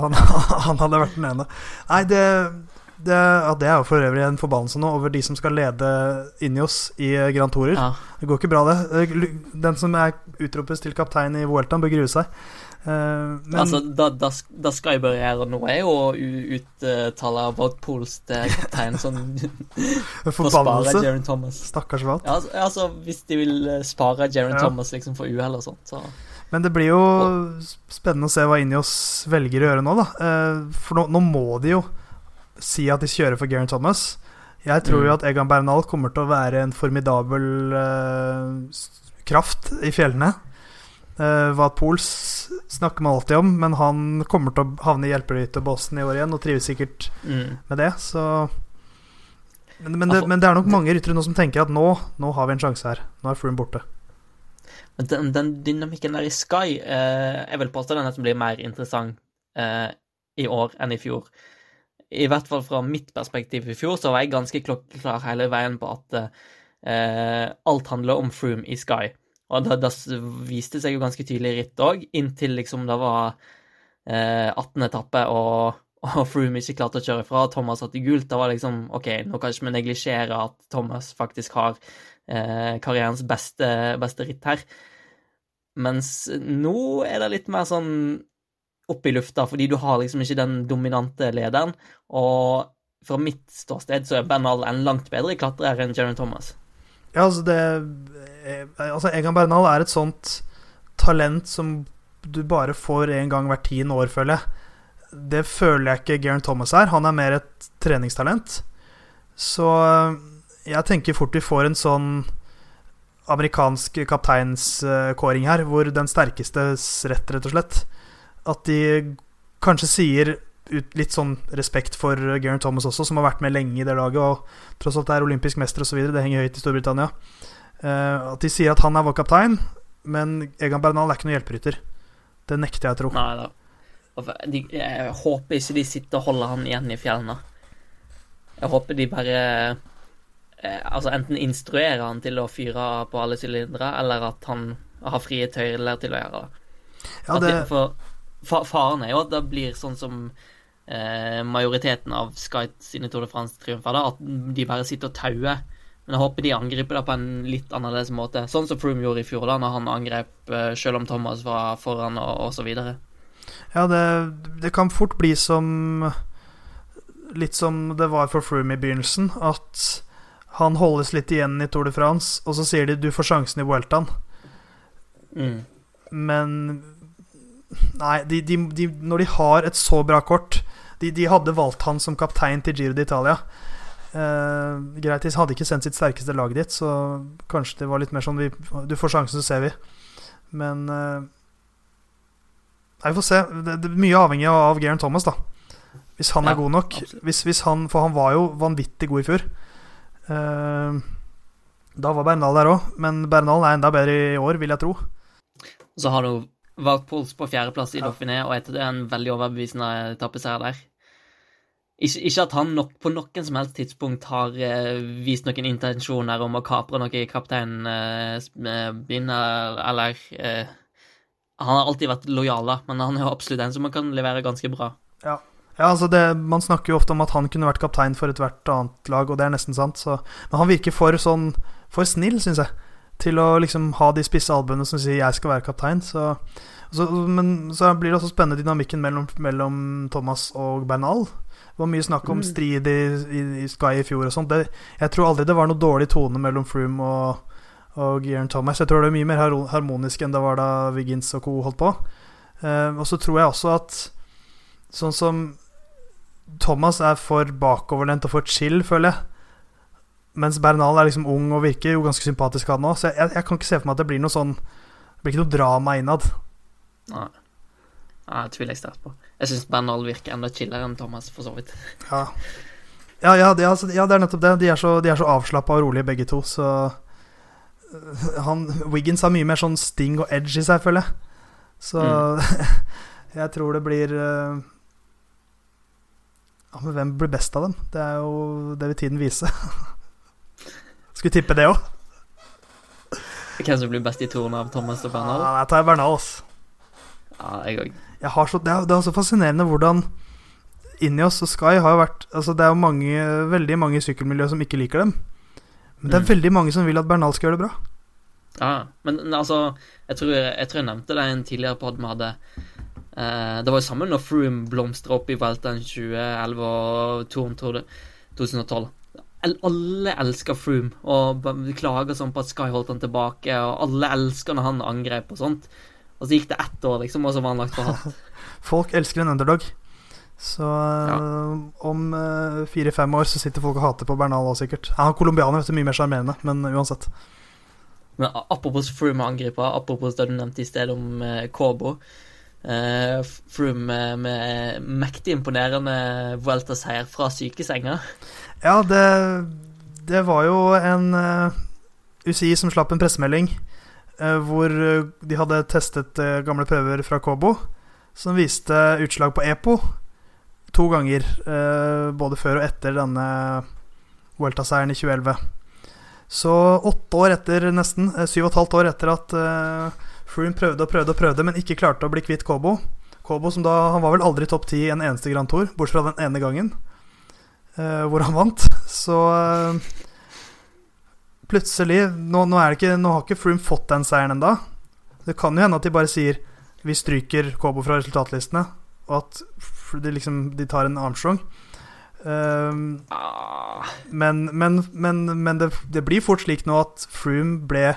han, han hadde vært den ene. Nei, det Det, ja, det er jo for øvrig en forbannelse nå over de som skal lede inni oss i eh, Grand Tourer.
Ja.
Det går ikke bra, det. Eh, Den som er utropes til kaptein i Vueltaen, bør grue seg. Eh, Men
altså, da, da, da Sky bør gjøre nå, er jo å uttale Wout Pools til kaptein, som
forbannelse.
Jaron Thomas.
Stakkars Wout.
Ja, altså, altså, hvis de vil eh, spare Jaron
Ja.
Thomas liksom for uhell og sånt, så
Men det blir jo spennende å se hva Ineos velger å gjøre nå, da. Eh, For nå, nå må de jo si at de kjører for Geraint Thomas. Jeg tror jo
Mm.
at Egan Bernal kommer til å være en formidabel uh, kraft i fjellene. Uh, Wat Pools snakker man alltid om, men han kommer til å havne i hjelperytterbåsen i år igjen, og trives sikkert
mm.
med det, så men, men, det, men det er nok mange ryttere nå som tenker at nå, nå har vi en sjanse her. Nå er Froome borte.
Men den, den dynamikken der i Sky eh, Jeg vil påstå den nesten blir mer interessant eh, i år enn i fjor. I hvert fall fra mitt perspektiv i fjor, så var jeg ganske klokkeklar hele veien på at eh, alt handler om Froome i Sky. Og da, da viste det seg jo ganske tydelig i ritt òg, inntil liksom det var eh, 18. etappe og, og Froome ikke klarte å kjøre fra, Thomas i gult. Da var det liksom OK, nå kan ikke vi neglisjere at Thomas faktisk har eh, karrierens beste, beste ritt her. Mens nå er det litt mer sånn opp i lufta, fordi du har liksom ikke den dominante lederen. Og fra mitt ståsted så er Bernal en langt bedre klatrer enn Jaron Thomas.
Ja, altså det eh, Altså, Egan Bernal er et sånt talent som du bare får en gang hvert tiende år, føler jeg. Det føler jeg ikke Geraint Thomas er. Han er mer et treningstalent. Så eh, jeg tenker fort vi får en sånn amerikansk kapteinskåring her, hvor den sterkestes rett, rett og slett. At de kanskje sier ut litt sånn respekt for Geraint Thomas også, som har vært med lenge i det laget, og tross alt er olympisk mester osv. Det henger høyt i Storbritannia. Uh, at de sier at han er vår kaptein, men Egan Bernal er ikke noen hjelperytter. Det nekter jeg å tro.
Nei da. Jeg håper ikke de sitter og holder han igjen i fjellene. Jeg håper de bare eh, Altså enten instruerer han til å fyre på alle sylindere, eller at han har frie tøyler til å gjøre det.
Ja, det,
de, for fa faren er jo at det blir sånn som eh, majoriteten av Sky sine Tour de France-triumfer, at de bare sitter og tauer. Men jeg håper de angriper det på en litt annerledes måte. Sånn som Froome gjorde i fjor, da når han angrep eh, selv om Thomas var foran, og, osv.
ja, det, det kan fort bli som Litt som det var for Froome i begynnelsen, at han holdes litt igjen i Tour de France, og så sier de 'du får sjansen i Vueltaen'.
Mm.
Men Nei, de, de, de, når de har et så bra kort De, de hadde valgt han som kaptein til Giro d'Italia. Eh, greit, de hadde ikke sendt sitt sterkeste lag dit, så kanskje det var litt mer sånn vi, Du får sjansen, så ser vi. Men eh, Nei, vi får se. Det, det er mye avhengig av, Geraint Thomas, da. Hvis han
Ja,
er god nok. Hvis, hvis han, for han var jo vanvittig god i fjor. Eh, da var Bernal der òg, men Bernal er enda bedre i år, vil jeg tro.
Så har du Wout Pols på fjerdeplass i
Ja.
Dauphiné, og etter det en veldig overbevisende etappeseier der. Ikke, ikke at han nok, på noen som helst tidspunkt har eh, vist noen intensjoner om å kapre noe i kapteinbindet, eh, eller eh, Han har alltid vært lojal, da, men han er jo absolutt en som man kan levere ganske bra.
Ja, altså det, Man snakker jo ofte om at han kunne vært kaptein for ethvert annet lag, og det er nesten sant. Så, men han virker for sånn For snill, syns jeg, til å liksom ha de spisse albuene som sier 'jeg skal være kaptein'. Så, så, men så blir det også spennende dynamikken mellom, mellom Thomas og Bernal. Det var mye snakk om
Mm.
strid i, i, i Sky i fjor og sånt. Jeg tror aldri det var noe dårlig tone mellom Froome og, og Geraint Thomas. Jeg tror det er mye mer harmonisk enn det var da Wiggins og co. holdt på. Eh, og så tror jeg også at Sånn som Thomas er for bakoverlent og for chill, føler jeg. Mens Bernal er liksom ung og virker jo ganske sympatisk, han òg. Så jeg, jeg, jeg kan ikke se for meg at det blir noe sånn Det blir ikke noe drama innad.
Nei. Ja, det tviler jeg sterkt på. Jeg syns Bernal virker enda chillere enn Thomas, for så vidt.
Ja, ja, ja, det, altså, ja det er nettopp det. De er så, de er så avslappa og rolige, begge to, så øh, han, Wiggins har mye mer sånn sting og edge i seg, føler jeg. Så jeg tror det blir uh, Ja, men hvem blir best av dem? Det er jo Det vil tiden vise. Skulle tippe det òg.
Hvem som blir best i toren av Thomas og Bernal?
Ja, jeg tar Bernal, altså.
Ja, jeg òg.
Jeg har så, det, det er så fascinerende hvordan inni oss. Og Sky har jo vært Altså Det er jo mange, veldig mange i sykkelmiljøet som ikke liker dem. Men det er
Mm.
veldig mange som vil at Bernal skal gjøre det bra.
Ja, men altså Jeg tror jeg, tror jeg nevnte det i en tidligere pod vi hadde. Eh, det var jo sammen når Froome blomstra opp i Vueltaen 2011 og Toren tror det, 2012. Alle elsker Froome og klager sånn på at Sky holdt han tilbake, og alle elsker når han angrep og sånt. Og så gikk det ett år, liksom, og så var han lagt for hatt.
Folk elsker en underdog. Så ja. om øh, fire-fem år så sitter folk og hater på Bernal òg, sikkert. Han er colombianer, vet du, mye mer sjarmerende, men uansett.
Men apropos Froome angriper, apropos det du nevnte i sted om uh, Kobo. Uh, Froome med, med mektig imponerende Vuelta-seier fra sykesenga.
Ja, det, det var jo en øh, UCI som slapp en pressemelding øh, hvor øh, de hadde testet gamle prøver fra Kobo, som viste utslag på EPO to ganger, både før og etter denne Welta-seieren i 2011. Så åtte år etter, nesten, syv og et halvt år etter at uh, Froome prøvde og prøvde og prøvde, men ikke klarte å bli kvitt Kobo Kobo som da, Han var vel aldri topp ti en eneste Grand Tour, bortsett fra den ene gangen eh, hvor han vant. Så eh, plutselig nå, nå, ikke, nå har ikke Froome fått den seieren enda Det kan jo hende at de bare sier vi stryker Kobo fra resultatlistene, og at de, liksom, de tar en Armstrong. Um, men men, men, men det, det blir fort slik nå at Froome ble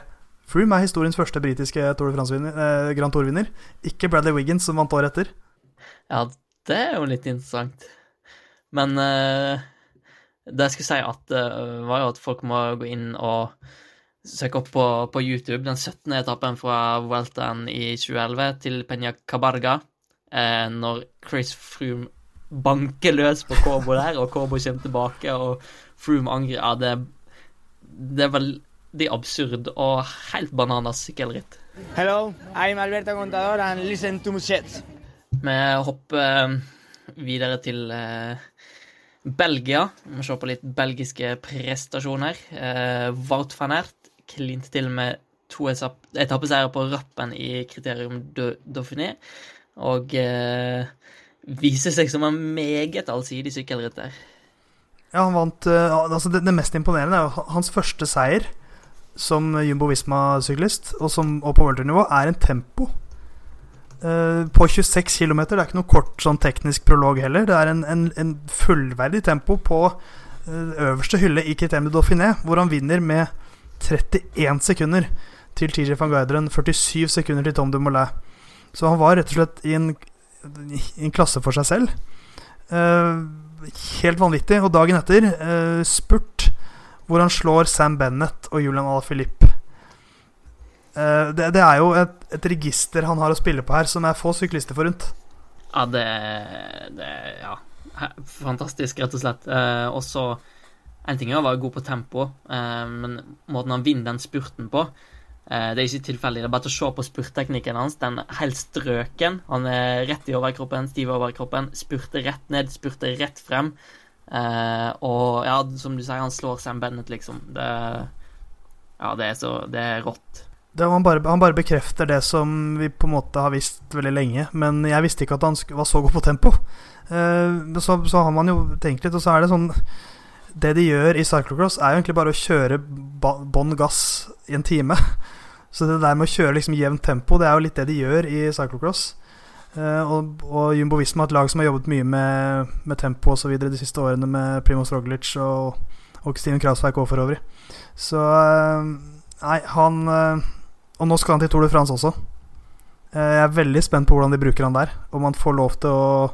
Froome er historiens første britiske Tour eh, Grand Tour-vinner. Ikke Bradley Wiggins, som vant året etter.
ja, det er jo litt interessant. Men eh, det jeg skulle si, at, eh, var jo at folk må gå inn og søke opp på, på YouTube den 17. etappen fra Vueltaen i 2011 til Peña Cabarga, eh, når Chris Froome banker løs på Kobo der, og Kobo kommer tilbake, og Froome angrer Ja, det, det er veldig absurd og helt bananas sykkelritt.
Hello, I'm Alberto Contador and listen to Musette.
Vi hopper eh, videre til eh, Belgia. Vi må se på litt belgiske prestasjoner. Eh, Wout van Ert klinte til med to etapp- etappeseiere på rappen i Kriterium Dauphiné, og eh, viser seg som en meget allsidig sykkelrytter.
Ja, han vant uh, altså det, det mest imponerende er jo hans første seier som Jumbo Visma-syklist, og, og på worldtour-nivå, er en tempo. Eh, på 26 km. Det er ikke noe kort sånn teknisk prolog heller. Det er en, en, en fullverdig tempo på uh, øverste hylle i Criterium de Dauphiné, hvor han vinner med 31 sekunder til TJ van Guideren, 47 sekunder til Tom Dumoulin. Så han var rett og slett i en, i en klasse for seg selv. Uh, helt vanvittig. Og dagen etter, spurt, hvor han slår Sam Bennett og Julian Alaphilippe. Eh, det, det er jo et, et register han har å spille på her, som er få syklister forunt.
Ja, det, det Ja. Fantastisk, rett og slett. Eh, og så En ting er å være god på tempo, eh, men måten han vinner den spurten på eh, Det er ikke tilfeldig. Det er bare å se på spurtteknikken hans. Den er helt strøken. Han er rett i overkroppen, stiv i overkroppen. Spurter rett ned, spurter rett frem. Eh, og ja, som du sier, han slår Sam Bennett, liksom. Det Ja, det er så Det er rått.
Det, han, bare, han bare bekrefter det som vi på en måte har visst veldig lenge. Men jeg visste ikke at han var så god på tempo. Eh, så, så har man jo tenkt litt, og så er det sånn Det de gjør i cyclocross, er jo egentlig bare å kjøre bånn gass i en time. Så det der med å kjøre liksom jevnt tempo, det er jo litt det de gjør i cyclocross. Eh, og, og Jumbo Visma, et lag som har jobbet mye med, med tempo osv. de siste årene, med Primoz Roglic og, og Steven Krausveik òg, for øvrig. Så eh, Nei, han eh, Og nå skal han til Tour de France også. Eh, Jeg er veldig spent på hvordan de bruker han der. Om han får lov til å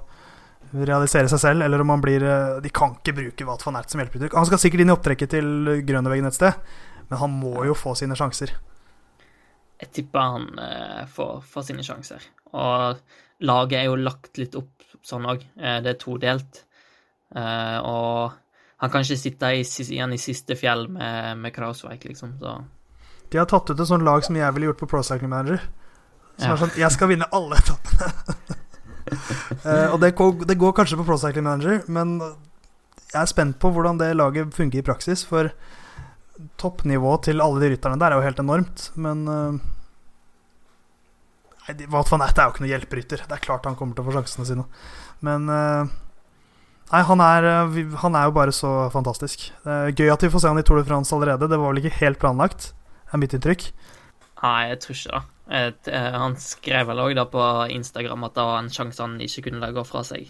realisere seg selv, eller om han blir eh, De kan ikke bruke Wat van Ert som hjelpeuttrykk. Han skal sikkert inn i opptrekket til Grønneveggen et sted, men han må jo få sine sjanser.
Jeg tipper han eh, får, får sine sjanser. Og laget er jo lagt litt opp sånn òg. Eh, det er todelt. Eh, og han kan ikke sitte i, igjen i siste fjell med, med Krausveik, liksom. Så
De har tatt ut et sånt lag som jeg ville gjort på Pro Cycling Manager. Som
Ja.
er sånn Jeg skal vinne alle etappene. uh, og det går, det går kanskje på Pro Cycling Manager, men jeg er spent på hvordan det laget fungerer i praksis. For toppnivået til alle de rytterne der er jo helt enormt. Men uh, Wout van Aert er jo ikke noen hjelperytter. Det er klart han kommer til å få sjansene sine. Men uh, Nei, han er, han er jo bare så fantastisk. Det gøy at vi får se han i Tour de France allerede. Det var vel ikke helt planlagt, er mitt inntrykk.
Nei, jeg tror ikke det. Et, eh, han skrev vel òg på Instagram at det var en sjanse han ikke kunne legge fra seg.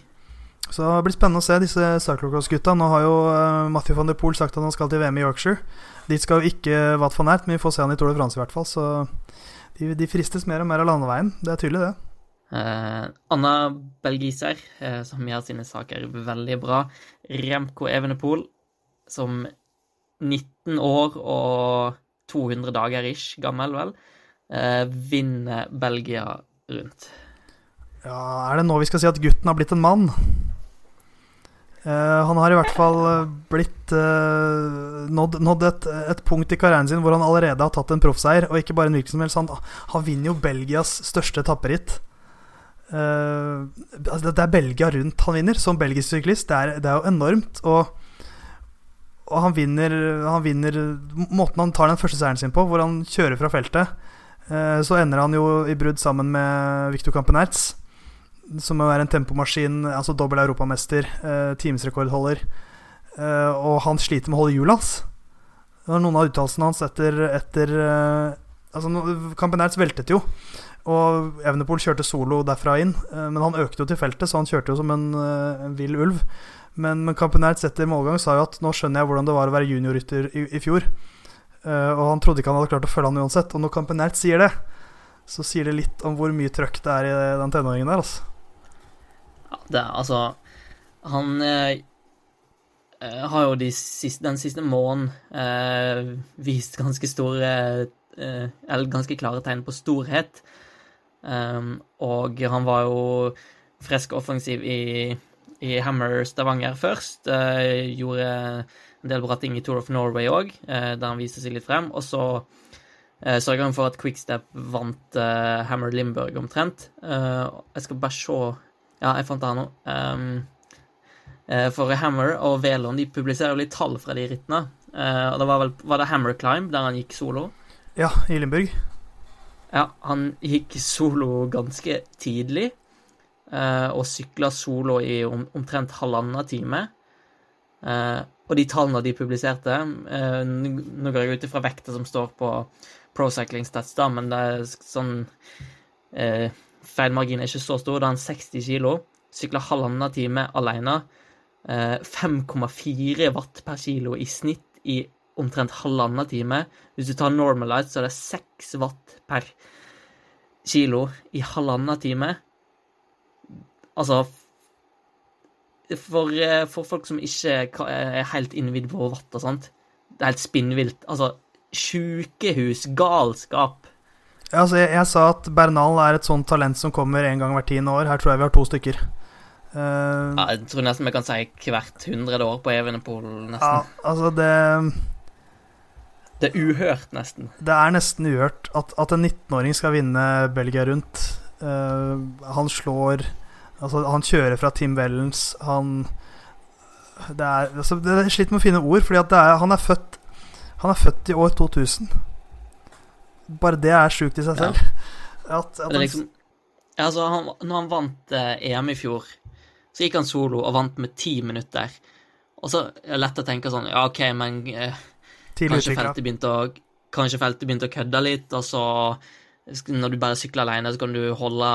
Så det blir spennende å se disse cyclocross-gutta. Nå har jo eh, Mathieu van der Poel sagt at han skal til VM i Yorkshire. Dit skal jo ikke Watt van Ert, men vi får se han i Tour de France i hvert fall. Så de, de fristes mer og mer av landeveien. Det er tydelig, det.
Eh, Anna belgiser, eh, som gjør sine saker veldig bra. Remco Evenepool, som 19 år og 200 dager ish gammel, vel, eh, vinner Belgia rundt.
Ja, Er det nå vi skal si at gutten har blitt en mann? Eh, han har i hvert fall eh, blitt eh, nådd, nådd et, et punkt i karrieren sin hvor han allerede har tatt en proffseier. Og ikke bare en hvilken som helst. Han, han vinner jo Belgias største tapperitt. Eh, altså det, det er Belgia rundt han vinner, som belgisk syklist. Det er, det er jo enormt. Og, og han vinner, han vinner Måten han tar den første seieren sin på, hvor han kjører fra feltet, eh, så ender han jo i brudd sammen med Victor Campenertz som er en tempomaskin, altså dobbel europamester, eh, timesrekordholder. Eh, og han sliter med å holde hjulet hans. Det var noen av uttalelsene hans etter, etter eh, Altså, Campenertz veltet jo, og Evenepool kjørte solo derfra inn. Men han økte jo til feltet, så han kjørte jo som en, en vill ulv. Men, men sett i målgang sa jo at nå skjønner jeg hvordan det var å være juniorrytter i, i fjor. Uh, og han trodde ikke han hadde klart å følge han uansett. Og når Kampenært sier det, så sier det litt om hvor mye trøkk det er i den tenåringen der, altså.
Ja, det er altså Han eh, eh, har jo de siste, den siste måneden eh, vist ganske store eh, Eller ganske klare tegn på storhet. Um, og han var jo frisk og offensiv i, i Hammer Stavanger først. Eh, gjorde en del bra ting i Tour of Norway òg, eh, der han viste seg litt frem. Og så eh, sørga han for at Quickstep vant eh, Hammer Limburg omtrent. Jeg skal bare se Ja, jeg fant det her nå. Um, eh, for Hammer og Velon de publiserer jo litt tall fra de rittene. Og det var vel var det Hammer Climb, der han gikk solo.
Ja, i Limburg.
Ja, han gikk solo ganske tidlig, og sykla solo i om, omtrent halvannen time. Eh, og de tallene de publiserte eh, Nå går jeg ut ifra vekta som står på Pro Cycling Stats, da, men det er sånn eh, Feilmarginen er ikke så stor. Det er en 60 kilo. Sykla halvannen time alene. Eh, 5,4 watt per kilo i snitt i omtrent halvannen time. Hvis du tar normalized, så er det 6 watt per kilo i halvannen time. Altså for, eh, for folk som ikke er helt innvidd på vatt og sånt, det er helt spinnvilt. Altså, sjukehusgalskap.
Ja, altså, jeg, jeg sa at Bernal er et sånt talent som kommer en gang hvert tiende år. Her tror jeg vi har to stykker. Uh,
Ja, jeg tror nesten vi kan si hvert hundrede år på Evenepool,
ja, altså det
Det er uhørt, nesten.
Det er nesten uhørt at, at en 19-åring skal vinne Belgia rundt. Uh, han slår Altså, han kjører fra Tim Wellens. Han Det er altså, Det er slitt med å finne ord, fordi at det er, han er født Han er født i år 2000. Bare det er sjukt i seg
Ja.
selv. At, at
er liksom altså, han, når han vant eh, EM i fjor, så gikk han solo og vant med ti minutter. Og så er det lett å tenke sånn Ja, OK, men eh, kanskje feltet å Kanskje feltet begynte å kødde litt, og så når du bare sykler alene, så kan du holde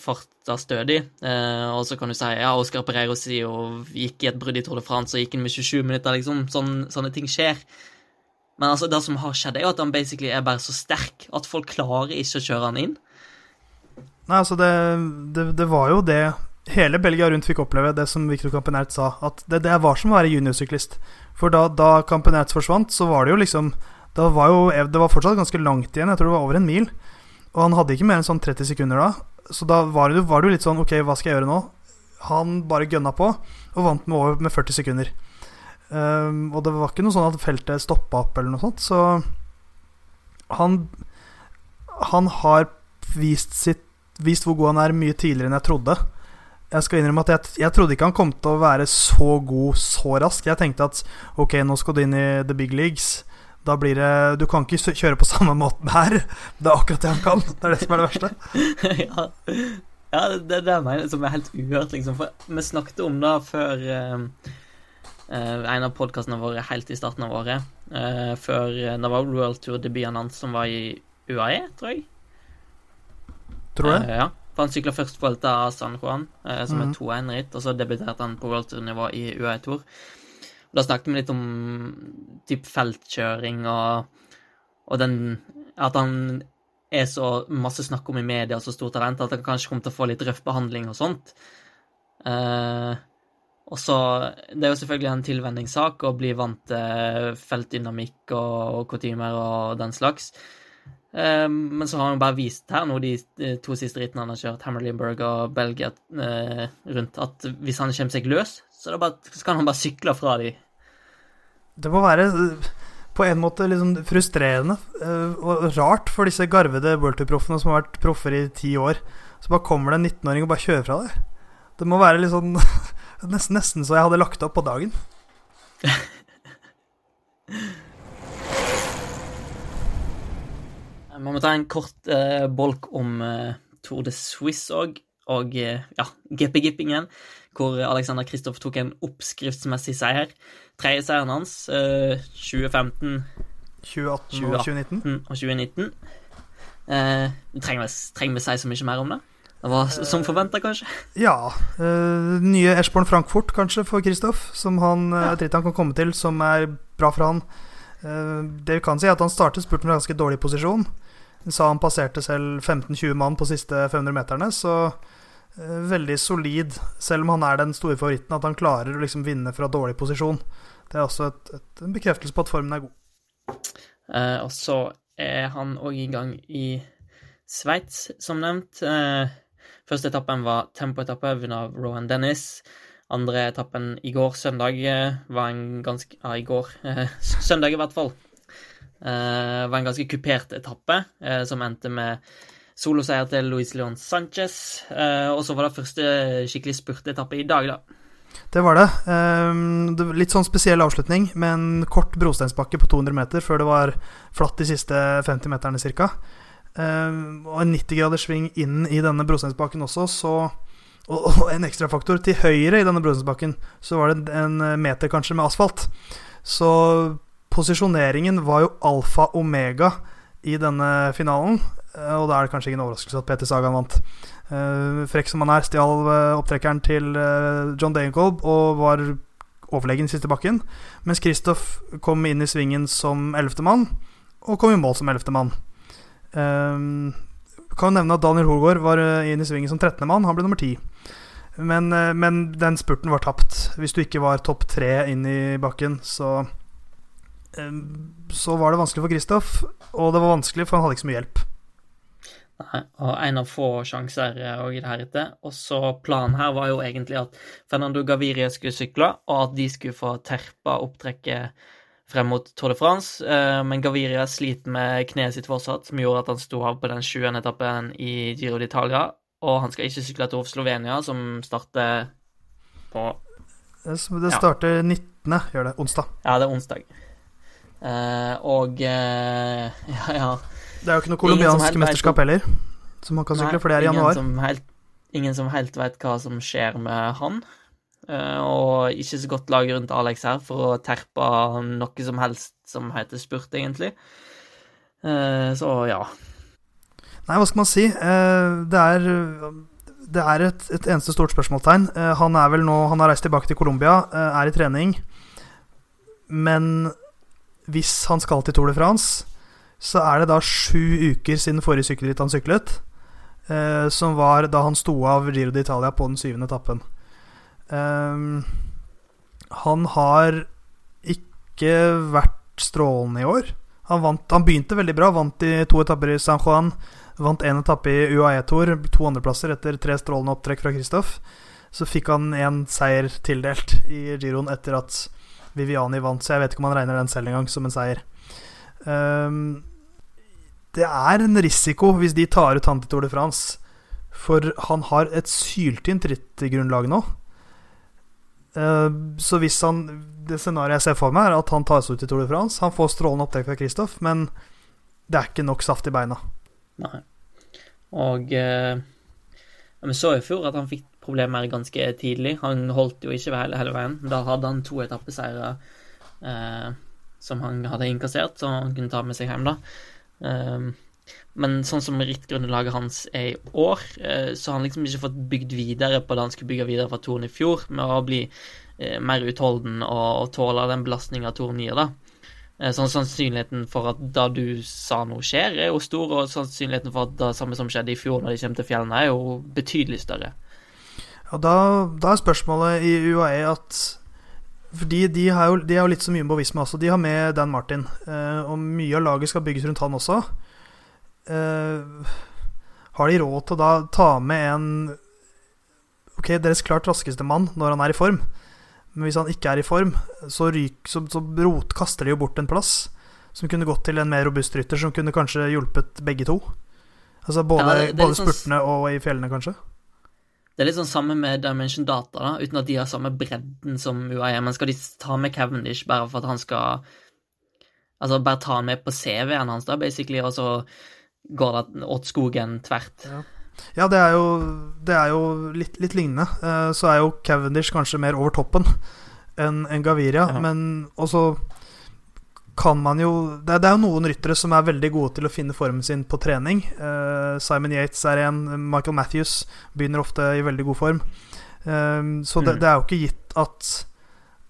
farta stødig. Eh, og så kan du si ja, Oscar Pereiro sier jo gikk i et brudd i Tour de France og gikk inn med 27 minutter, liksom. Sånn, sånne ting skjer. Men altså, det som har skjedd, er jo at han basically er bare så sterk at folk klarer ikke å kjøre han inn.
Nei, altså det, det, det var jo det hele Belgia rundt fikk oppleve, det som Victor Campenert sa. At det, det var som å være juniorsyklist. For da, da Campenert forsvant, så var det jo liksom det var jo, Det var fortsatt ganske langt igjen, jeg tror det var over en mil. Og han hadde ikke mer enn sånn 30 sekunder da. Så da var det, var jo litt sånn Ok, hva skal jeg gjøre nå? Han bare gønna på og vant med over med 40 sekunder. Um, og det var ikke noe sånn at feltet stoppa opp eller noe sånt, så han Han har vist sitt vist hvor god han er mye tidligere enn jeg trodde. Jeg skal innrømme at jeg, jeg trodde ikke han kom til å være så god så raskt. Jeg tenkte at ok, nå skal du inn i the big leagues. Da blir det Du kan ikke kjøre på samme måten her. Det er akkurat det han kan. Det er det som er det verste.
ja. Ja, det er det jeg mener som er helt uhørt, liksom. For vi snakket om det før uh, en av podkastene våre helt i starten av året. Uh, før det var World Tour-debuten hans som var i UAE, tror jeg.
Tror det?
Eh, ja. For han sykla først Vuelta San Juan, som
-hmm.
er 2-1-ritt, og så debuterte han på World Tour-nivå i UAE Tour. Da snakket vi litt om typ feltkjøring og, og den At han er så masse snakk om i media, så stort talent, at han kanskje kommer til å få litt røff behandling og sånt. Eh, og så Det er jo selvfølgelig en tilvenningssak å bli vant til feltdynamikk og, og kutymer og den slags. Eh, men så har han jo bare vist her nå de to siste rittene han har kjørt, Hammerlinburg og Belgia eh, rundt, at hvis han kommer seg løs, så, bare, så kan han bare sykle fra de.
Det må være eh, på en måte liksom frustrerende eh, og rart for disse garvede World Tour-proffene som har vært proffer i ti år. Så bare kommer det en 19-åring og bare kjører fra deg. Det må være litt sånn nesten, nesten så jeg hadde lagt opp på dagen.
Man må ta en kort eh, bolk om eh, Tour de Suisse òg, og eh, ja, GP-gippingen, hvor Alexander Kristoff tok en oppskriftsmessig seier. Tredje seieren hans, eh, 2015
2018 og 2019.
og 2019. Eh, trenger, vi, trenger vi si så mye mer om det? Det var som forventa, kanskje?
Ja. Uh, nye Eschborn Frankfurt, kanskje, for Kristoff. Som han, eh,
Ja.
et ritt han kan komme til, som er bra for han. Uh, det vi kan si, er at han startet spurten med ganske dårlig posisjon. Sa han passerte selv 15-20 mann på siste 500 meterne, så eh, veldig solid, selv om han er den store favoritten, at han klarer å liksom vinne fra dårlig posisjon. Det er også et, et, en bekreftelse på at formen er god.
Eh, og så er han òg i gang i Sveits, som nevnt. Eh, første etappen var tempoetappe vunnet av Rohan Dennis. Andre etappen i går, søndag, eh, var en ganske Ja, i går. eh, søndag, i hvert fall. Eh, var en ganske kupert etappe, eh, som endte med soloseier til Luis Leon Sanchez. Eh, og så var det første skikkelig spurtetappe i dag, da.
Det var det. Ehm, litt sånn spesiell avslutning med en kort brosteinsbakke på 200 meter før det var flatt de siste 50 meterne ca. og en 90 graders sving inn i denne brosteinsbakken også, så og, en ekstrafaktor til høyre i denne brosteinsbakken, så var det en meter kanskje med asfalt. Så posisjoneringen var jo alfa omega i denne finalen, og da er det kanskje ingen overraskelse at Peter Sagan vant. Uh, frekk som han er, stjal eh, opptrekkeren til eh, John Degenkolb og var overlegen i siste bakken. Mens Kristoff kom inn i svingen som ellevtemann, og kom i mål som ellevtemann. Uh, kan jo nevne at Daniel Holgaard var eh, inn i svingen som 13. mann. Han ble nummer 10. Men, eh, men den spurten var tapt. Hvis du ikke var topp tre inn i bakken, så eh, Så var det vanskelig for Kristoff, og det var vanskelig, for han hadde ikke så mye hjelp.
Og en av få sjanser òg også i det her. Og så planen her var jo egentlig at Fernando Gaviria skulle sykle, og at de skulle få terpa opptrekket frem mot Tour de France. Eh, Men Gaviria sliter med kneet sitt fortsatt, som gjorde at han sto av på den sjuende etappen i Giro d'Italia. Og han skal ikke sykle til Slovenia, som starter på
Det starter
Ja.
starter 19., gjør det. Onsdag.
Ja, det er onsdag. Eh, og eh, Ja, ja.
Det er jo ikke noe colombiansk mesterskap heller, som han kan sykle, for det er i januar.
Som helt, ingen som helt vet hva som skjer med han. Eh, og ikke så godt lag rundt Alex her for å terpe noe som helst som heter spurt, egentlig. Eh, så ja.
Nei, hva skal man si? Eh, det er, det er et, et eneste stort spørsmålstegn. Han er vel nå Han har reist tilbake til Colombia, er i trening. Men hvis han skal til Tour de France, så er det da sju uker siden forrige sykkelritt han syklet. Eh, som var da han sto av Giro d'Italia på den syvende etappen. Eh, han har ikke vært strålende i år. Han, vant, han begynte veldig bra, vant i to etapper i San Juan. Vant én etappe i UAE-tour, to andreplasser etter tre strålende opptrekk fra Kristoff. Så fikk han en seier tildelt i giroen etter at Viviani vant, så jeg vet ikke om han regner den selv engang som en seier. Ehm, det er en risiko hvis de tar ut han til Tour de France, for han har et syltynt rittgrunnlag nå. Ehm, så hvis han Det scenarioet jeg ser for meg, er at han tas ut til Tour de France. Han får strålende opptrekk fra Kristoff, men det er ikke nok saft i beina.
Nei. Og eh, Vi så i fjor at han fikk problemer ganske tidlig. Han holdt jo ikke hele, hele veien. Da hadde han to etappeseire eh, som han hadde innkassert, som han kunne ta med seg hjem, da. Eh, men sånn som rittgrunnlaget hans er i år, eh, så har han liksom ikke fått bygd videre på det han skulle bygge videre fra Toren i fjor, med å bli eh, mer utholden og, tåle den belastninga Toren gir, da. Sånn sannsynligheten for at det du sa nå skjer, er jo stor, og sannsynligheten for at det samme som skjedde i fjor når de kommer til fjellene, er jo betydelig større.
Ja, da, da er spørsmålet i UAE at fordi de, har jo, de har jo litt så mye Visma også. De har med Dan Martin, eh, og mye av laget skal bygges rundt han også. Eh, har de råd til å da ta med en Ok, deres klart raskeste mann når han er i form. Men hvis han ikke er i form, så, ryk, så, så rot, kaster de jo bort en plass som kunne gått til en mer robust rytter, som kunne kanskje hjulpet begge to. Altså både,
Ja, det- det
både
sånn-
spurtene og i fjellene, kanskje.
Det er litt sånn samme med Dimension Data, da, uten at de har samme bredden som UAE. Men skal de ta med Cavendish bare for at han skal Altså bare ta han med på CV-en hans, da, basically, og så går det åt skogen tvert.
Ja, det er jo, det er jo litt, litt lignende. Eh, Så er jo Cavendish kanskje mer over toppen enn en Gaviria,
Ja.
men også kan man jo det er, jo noen ryttere som er veldig gode til å finne formen sin på trening. Eh, Simon Yates er en. Michael Matthews begynner ofte i veldig god form. Eh, så det,
Mm.
det er jo ikke gitt at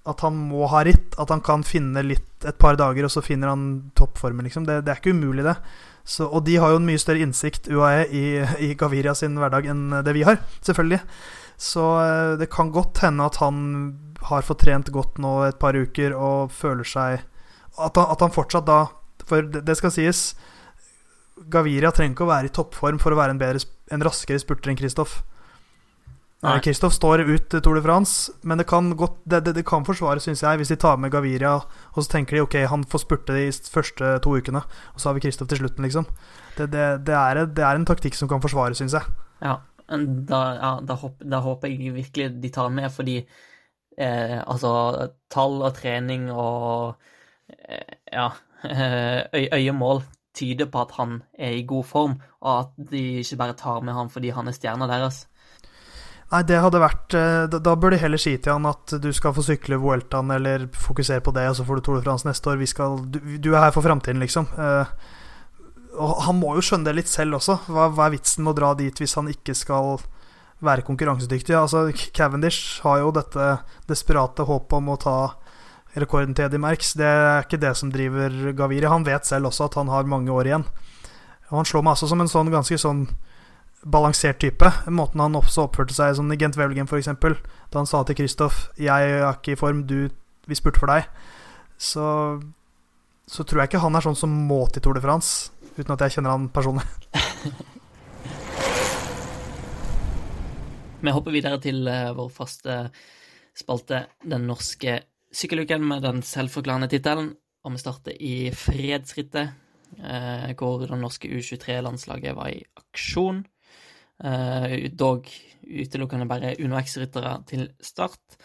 at han må ha ritt. At han kan finne litt et par dager, og så finner han toppformen, liksom. Det, det er ikke umulig, det. Så, og de har jo en mye større innsikt, UAE, i, i Gaviria sin hverdag enn det vi har, selvfølgelig. Så eh, det kan godt hende at han har fått trent godt nå et par uker og føler seg At han, at han fortsatt da For det, skal sies, Gaviria trenger ikke å være i toppform for å være en, bedre, en raskere spurter enn Kristoff. Kristoff står ut Tour de France, men det kan, godt, det, det, det kan forsvare, syns jeg, hvis de tar med Gaviria og så tenker de ok, han får spurte de første to ukene, og så har vi Kristoff til slutten, liksom. Det, det, det, er, det er en taktikk som kan forsvare, syns jeg.
Ja, da, ja, da, håper, da håper jeg virkelig de tar med, fordi eh, altså tall og trening og eh, ja øy, øyemål tyder på at han er i god form, og at de ikke bare tar med han fordi han er stjerna deres.
Nei, det hadde vært eh, Da, bør de heller si til han at du skal få sykle Vueltaen, eller fokusere på det, og så får du Tour de France neste år. Skal, du, du er her for framtiden, liksom. Eh, og han må jo skjønne det litt selv også. Hva, hva er vitsen med å dra dit hvis han ikke skal være konkurransedyktig? Altså, Cavendish har jo dette desperate håpet om å ta rekorden til Eddie Merckx. Det er ikke det som driver Gaviri. Han vet selv også at han har mange år igjen. Og han slår meg altså som en sånn ganske sånn balansert type. Måten han også oppførte seg som i Gent Wevelgem, f.eks. Da han sa til Kristoff 'Jeg er ikke i form, du, vi spurte for deg'. Så, så tror jeg ikke han er sånn som må til Tour de France, uten at jeg kjenner han personlig.
Vi hopper videre til eh, vår faste spalte, Den norske sykkeluken, med den selvforklarende tittelen. Og vi starter i fredsrittet, eh, hvor det norske U23-landslaget var i aksjon. Eh, dog utelukkende bare Uno X-ryttere til start,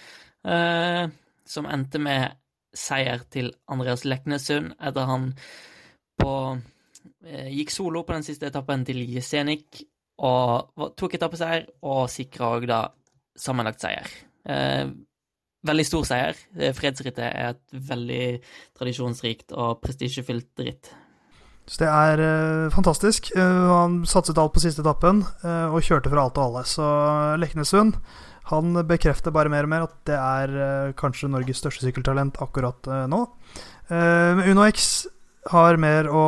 eh, som endte med seier til Andreas Leknesund etter han på gikk solo på den siste etappen til Jesenik og tok etappeseier og sikra òg da sammenlagt seier. Veldig stor seier. Fredsrittet er et veldig tradisjonsrikt og prestisjefylt ritt.
Så det er uh, fantastisk. Uh, han satset alt på siste etappen uh, og kjørte fra alt og alle. Så Leknesund han bekrefter bare mer og mer at det er kanskje Norges største sykkeltalent akkurat nå. Uno X har mer å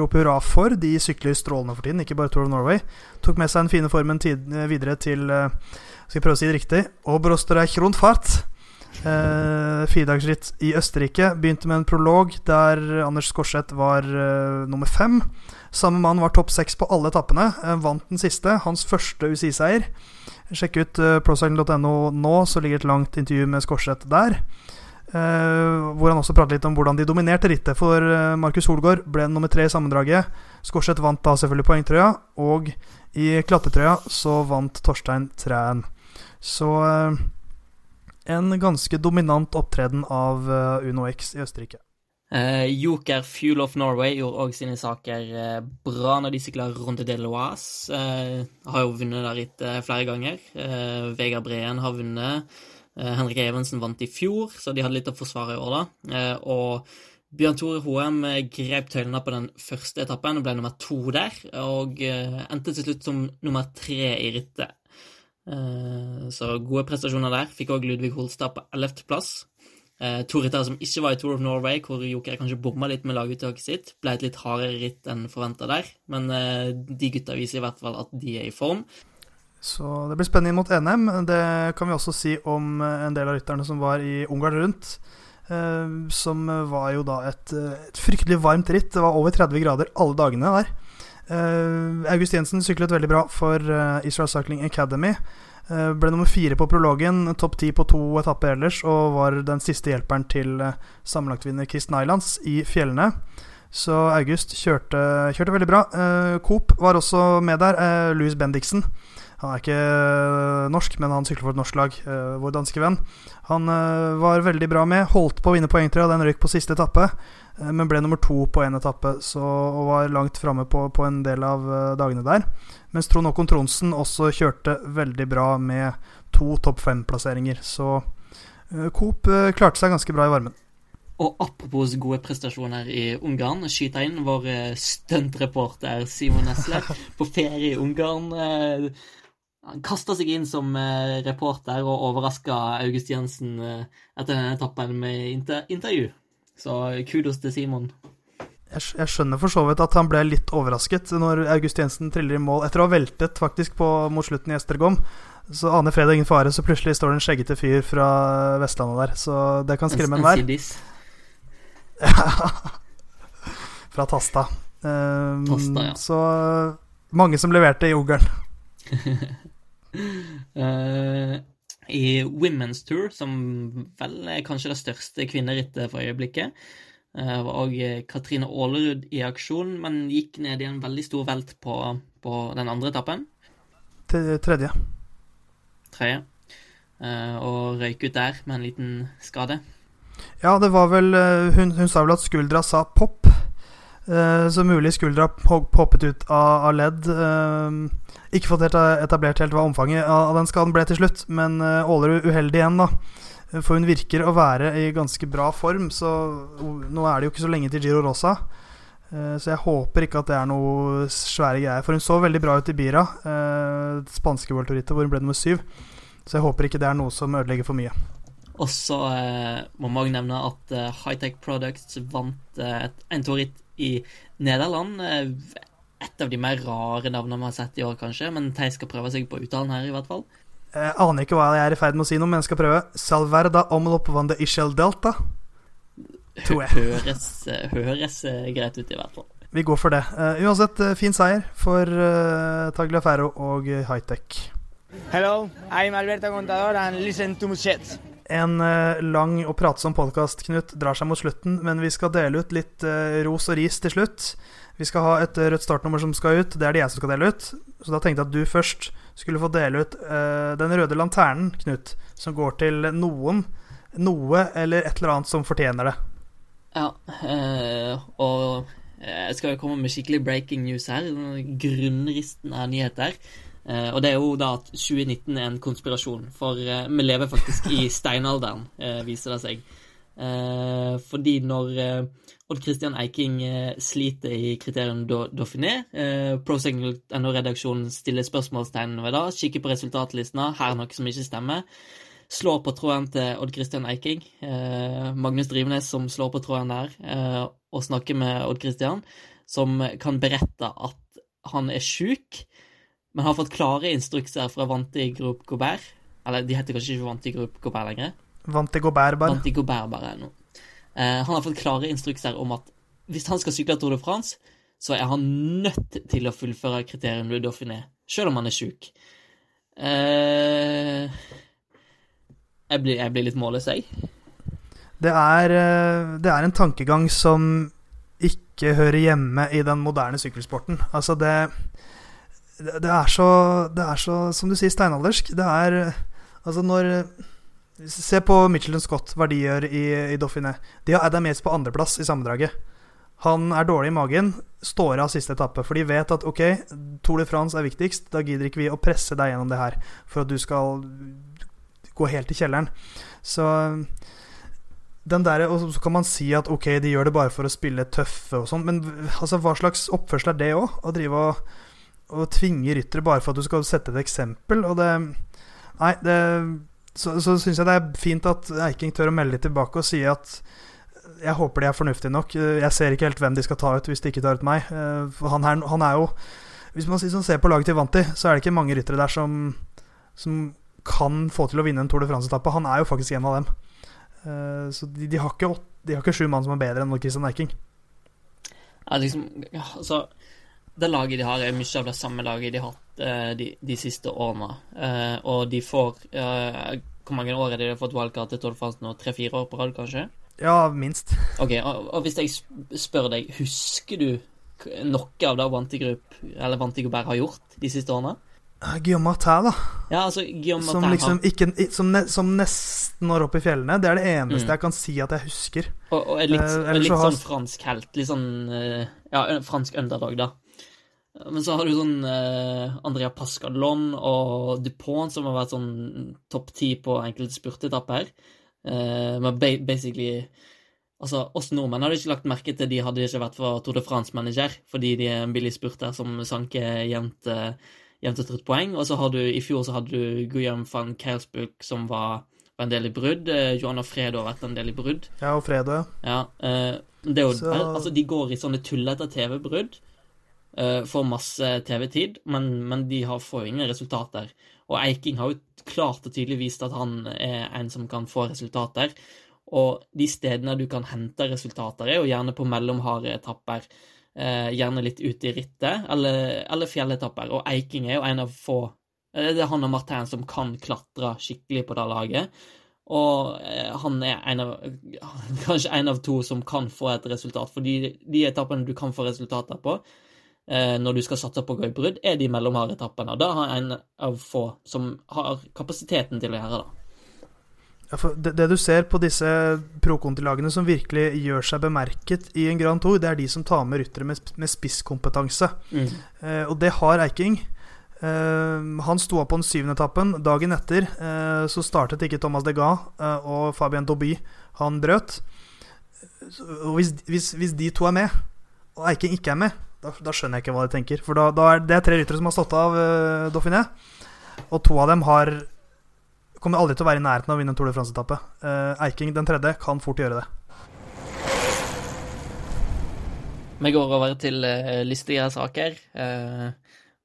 rope hurra for. De sykler strålende for tiden, ikke bare Tour of Norway. Tok med seg den fine formen videre til Skal jeg prøve å si det riktig? Oberösterreich Rundfahrt. Eh, Firedagsritt i Østerrike. Begynte med en prolog der Anders Skorseth var eh, nummer fem. Samme mann var topp seks på alle etappene. Eh, vant den siste, hans første UCI-seier. Sjekk ut uh, procycling.no nå, så ligger et langt intervju med Skorseth der. Uh, hvor han også prater litt om hvordan de dominerte rittet. For uh, Markus Solgaard ble nummer tre i sammendraget. Skorseth vant da selvfølgelig poengtrøya, og i klatretrøya så vant Torstein Træn. Så eh, en ganske dominant opptreden av eh, Uno X i Østerrike.
Eh, Joker Fuel of Norway gjorde òg sine saker eh, bra når de sykla Ronde de Loise. Eh, har jo vunnet der rittet flere ganger. Eh, Vegard Breen har vunnet. Eh, Henrik Evensen vant i fjor, så de hadde litt å forsvare i år, da. Eh, og Bjørn Tore Hoem grep tøylene på den første etappen og ble nummer to der, og endte til slutt som nummer tre i rittet. Så gode prestasjoner der. Fikk òg Ludvig Holstad på ellevteplass. Eh, to ryttere som ikke var i Tour of Norway, hvor Joker kanskje bomma litt med laguttaket sitt. Ble et litt hardere ritt enn forventa der, men eh, de gutta viser i hvert fall at de er i form.
Så det blir spennende mot NM. Det kan vi også si om eh, en del av rytterne som var i Ungarn rundt. Eh, som var jo da et, eh, et, fryktelig varmt ritt. Det var over 30 grader alle dagene der. Eh, August Jensen syklet veldig bra for Israel Cycling Academy. Eh, ble nummer fire på prologen, topp ti på to etapper ellers, og var den siste hjelperen til eh, sammenlagtvinner Chris Nylands i fjellene. Så August kjørte, kjørte veldig bra. Uh, Coop var også med der. Uh, Louis Bendiksen. Han er ikke uh, norsk, men han sykler for et norsk lag, uh, vår danske venn. Han var veldig bra med, holdt på å vinne poengtrøya, den røyk på siste etappe. men ble nummer to på én etappe så, og var langt framme på, på, en del av dagene der. Mens Trond Håkon Tronsen også kjørte veldig bra med to topp fem-plasseringer. Så Coop klarte seg ganske bra i varmen.
Og apropos gode prestasjoner i Ungarn, skyter inn vår eh, stuntreporter Simon Nesle på ferie i Ungarn. Han kasta seg inn som reporter og overraska August Jensen etter denne etappen med intervju. Så kudos til Simon
jeg, jeg, skjønner for så vidt at han ble litt overrasket når August Jensen triller i mål etter å ha veltet faktisk på, mot slutten i Estergom. Så aner fred ingen fare, så plutselig står det en skjeggete fyr fra Vestlandet der. Så det kan skremme enhver. fra Tasta. Um, Tasta ja. Så mange som leverte i Ungarn.
uh, I Women's Tour, som vel er kanskje det største kvinnerittet for øyeblikket, eh, var òg eh, Katrine Aalerud i aksjon, men gikk ned i en veldig stor velt på, på den andre etappen.
Tredje.
Tredje. Eh, og røyk ut der med en liten skade.
Ja, det var vel Hun, hun sa vel at skuldra sa pop. Så mulig skuldra poppet ut av, av ledd. Ikke fått helt etablert helt hva omfanget av den skaden ble til slutt, men Aalerud uheldig igjen, da. For hun virker å være i ganske bra form, så nå er det jo ikke så lenge til Giro Rosa. Eh, så jeg håper ikke at det er noe svære greier. For hun så veldig bra ut i Bira, eh, spanske worldtourittet, hvor hun ble nummer syv. Så jeg håper ikke det er noe som ødelegger for mye.
Og så eh, må man nevne at eh, Hightech Products vant eh, en touritt i Nederland. Eh, et av de mer rare navnene vi har sett i år, kanskje, men de skal prøve seg på uttalen her, i hvert fall.
Jeg aner ikke hva jeg er i ferd med å si nå, men jeg skal prøve. Salverda omlopvande van de Ishel Delta.
Tror jeg. Høres, høres eh, greit ut, i hvert fall.
Vi går for det. Uh, uansett, uh, fin seier for uh, Tagliaferro og Hightech.
Hello, I'm Alberto Contador and listen to Muchet.
En uh, lang og pratsom podkast, Knut, drar seg mot slutten, men vi skal dele ut litt ros og ris til slutt. Vi skal ha et rødt startnummer som skal ut. Det er det jeg som skal dele ut. Så da tenkte jeg at du først skulle få dele ut uh, den røde lanternen, Knut, som går til noen, noe eller et eller annet som fortjener det.
Ja, uh, og jeg skal jo komme med skikkelig breaking news her. Grunnristen av nyheter. Uh, og det er jo da at 2019 er en konspirasjon, for vi lever faktisk i steinalderen, viser det seg. Fordi når Odd Christian Eiking eh, sliter i kriterium Dauphiné. Eh, ProSignal.no-redaksjonen stiller spørsmålstegn ved det, kikker på resultatlistene, her er noe som ikke stemmer. Slår på tråden til Odd Christian Eiking, eh, Magnus Drivenes som slår på tråden der, og snakker med Odd Christian, som kan berette at han er sjuk, men har fått klare instrukser fra Vanti Group Gobert. Eller de heter kanskje ikke Vanti Group Gobert lenger?
Vanti Gobert, bare.
Vanti Gobert, bare nå. Eh, han har fått klare instrukser om at hvis han skal sykle Tour de France, så er han nødt til å fullføre kriteriene Louis Dauphiné, selv om han er sjuk. Eh, jeg, blir, jeg, blir, litt målløs, jeg.
Det er, eh, det er, en tankegang som ikke hører hjemme i den moderne sykkelsporten. Altså, det, det, er så Det er så, som du sier, steinaldersk. Det er Altså, når Se på Michelin Scott, hva de gjør i, i Dauphiné. De har Adam Yates på andreplass i sammendraget. Han er dårlig i magen, står av siste etappe, for de vet at ok, Tour de France er viktigst. Da gidder ikke vi å presse deg gjennom det her for at du skal gå helt i kjelleren. Så den der, Og så kan man si at ok, de gjør det bare for å spille tøffe og sånn, men altså, hva slags oppførsel er det òg? Å drive og, og tvinge ryttere bare for at du skal sette et eksempel? Og det Nei, det så, så syns jeg det er fint at Eiking tør å melde litt tilbake og si at jeg håper de er fornuftige nok. Jeg ser ikke helt hvem de skal ta ut hvis de ikke tar ut meg. Eh, for han, her, han er jo Hvis man ser på laget til Vanti, så er det ikke mange ryttere der som, som kan få til å vinne en Tour de France-etappe. Han er jo faktisk en av dem. Eh, så de, de, har ikke, de, har ikke, sju mann som er bedre enn Christian Eiking.
Ja, liksom, altså Det laget de har, er mye av det samme laget de har hatt uh, de, de, siste årene. Uh, og de får uh, Hvor mange år er det de har fått valgkart til Tolv Fransen nå? Tre-fire år på rad, kanskje?
Ja, minst.
Ok, og, og, hvis jeg spør deg, husker du noe av det Vantigrup eller Vantigobert har gjort de siste årene?
Guillaume Martin, da.
Ja, altså, Guillaume
som, liksom ikke, som, ne, som, nesten når opp i fjellene. Det er det eneste mm. jeg kan si at jeg husker.
Og, og litt, uh, litt sånn har... fransk helt. Litt sånn uh, Ja, fransk underdog, da. Men så har du sånn eh, Andrea Pascalon og Dupont, som har vært sånn topp ti på enkelte spurtetapper. Eh, men basically Altså, oss nordmenn hadde ikke lagt merke til de hadde ikke vært for Tour de France-manager, fordi de er en billig spurter som sanker jevnt uh, jevnt og trutt poeng. Og så har du i fjor så hadde du Guillaume van Keilsbuk som var, var, en del i brudd. Eh, Johan og Fredo har vært en del i brudd.
Ja, og Fredo,
ja. Eh, det er jo, så... altså, de går i sånne tullete TV-brudd. Eh, får masse TV-tid, men, men, de har, får ingen resultater. Og Eiking har jo klart og tydelig vist at han er en som kan få resultater. Og de stedene du kan hente resultater, er jo gjerne på mellomharde etapper eh, gjerne litt ute i rittet, eller, eller fjelletapper. Og Eiking er jo en av få eh, Det er han og Martin som kan klatre skikkelig på det laget. Og han er en av, kanskje en av to som kan få et resultat. For de, de etappene du kan få resultater på når du skal satse på gøybrudd, er de mellomharde etappene. Da har en av få som har kapasiteten til å gjøre det.
Ja, det, det, du ser på disse pro-konti-lagene som virkelig gjør seg bemerket i en Grand Tour, det er de som tar med ryttere med, med spisskompetanse. Mm. Eh, og det har Eiking. Eh, han sto opp på den syvende etappen. Dagen etter eh, så startet ikke Thomas Degas eh, og Fabien Dobby. Han brøt. Og hvis, hvis, hvis, de to er med, og Eiking ikke er med, da, skjønner jeg ikke hva de tenker. For da, da er det er tre ryttere som har stått av uh, Dauphiné, og to av dem har kommer aldri til å være i nærheten av å vinne en Tour de France-etappe. Uh, Eiking den tredje kan fort gjøre det.
Vi går over til uh, listige saker. Uh,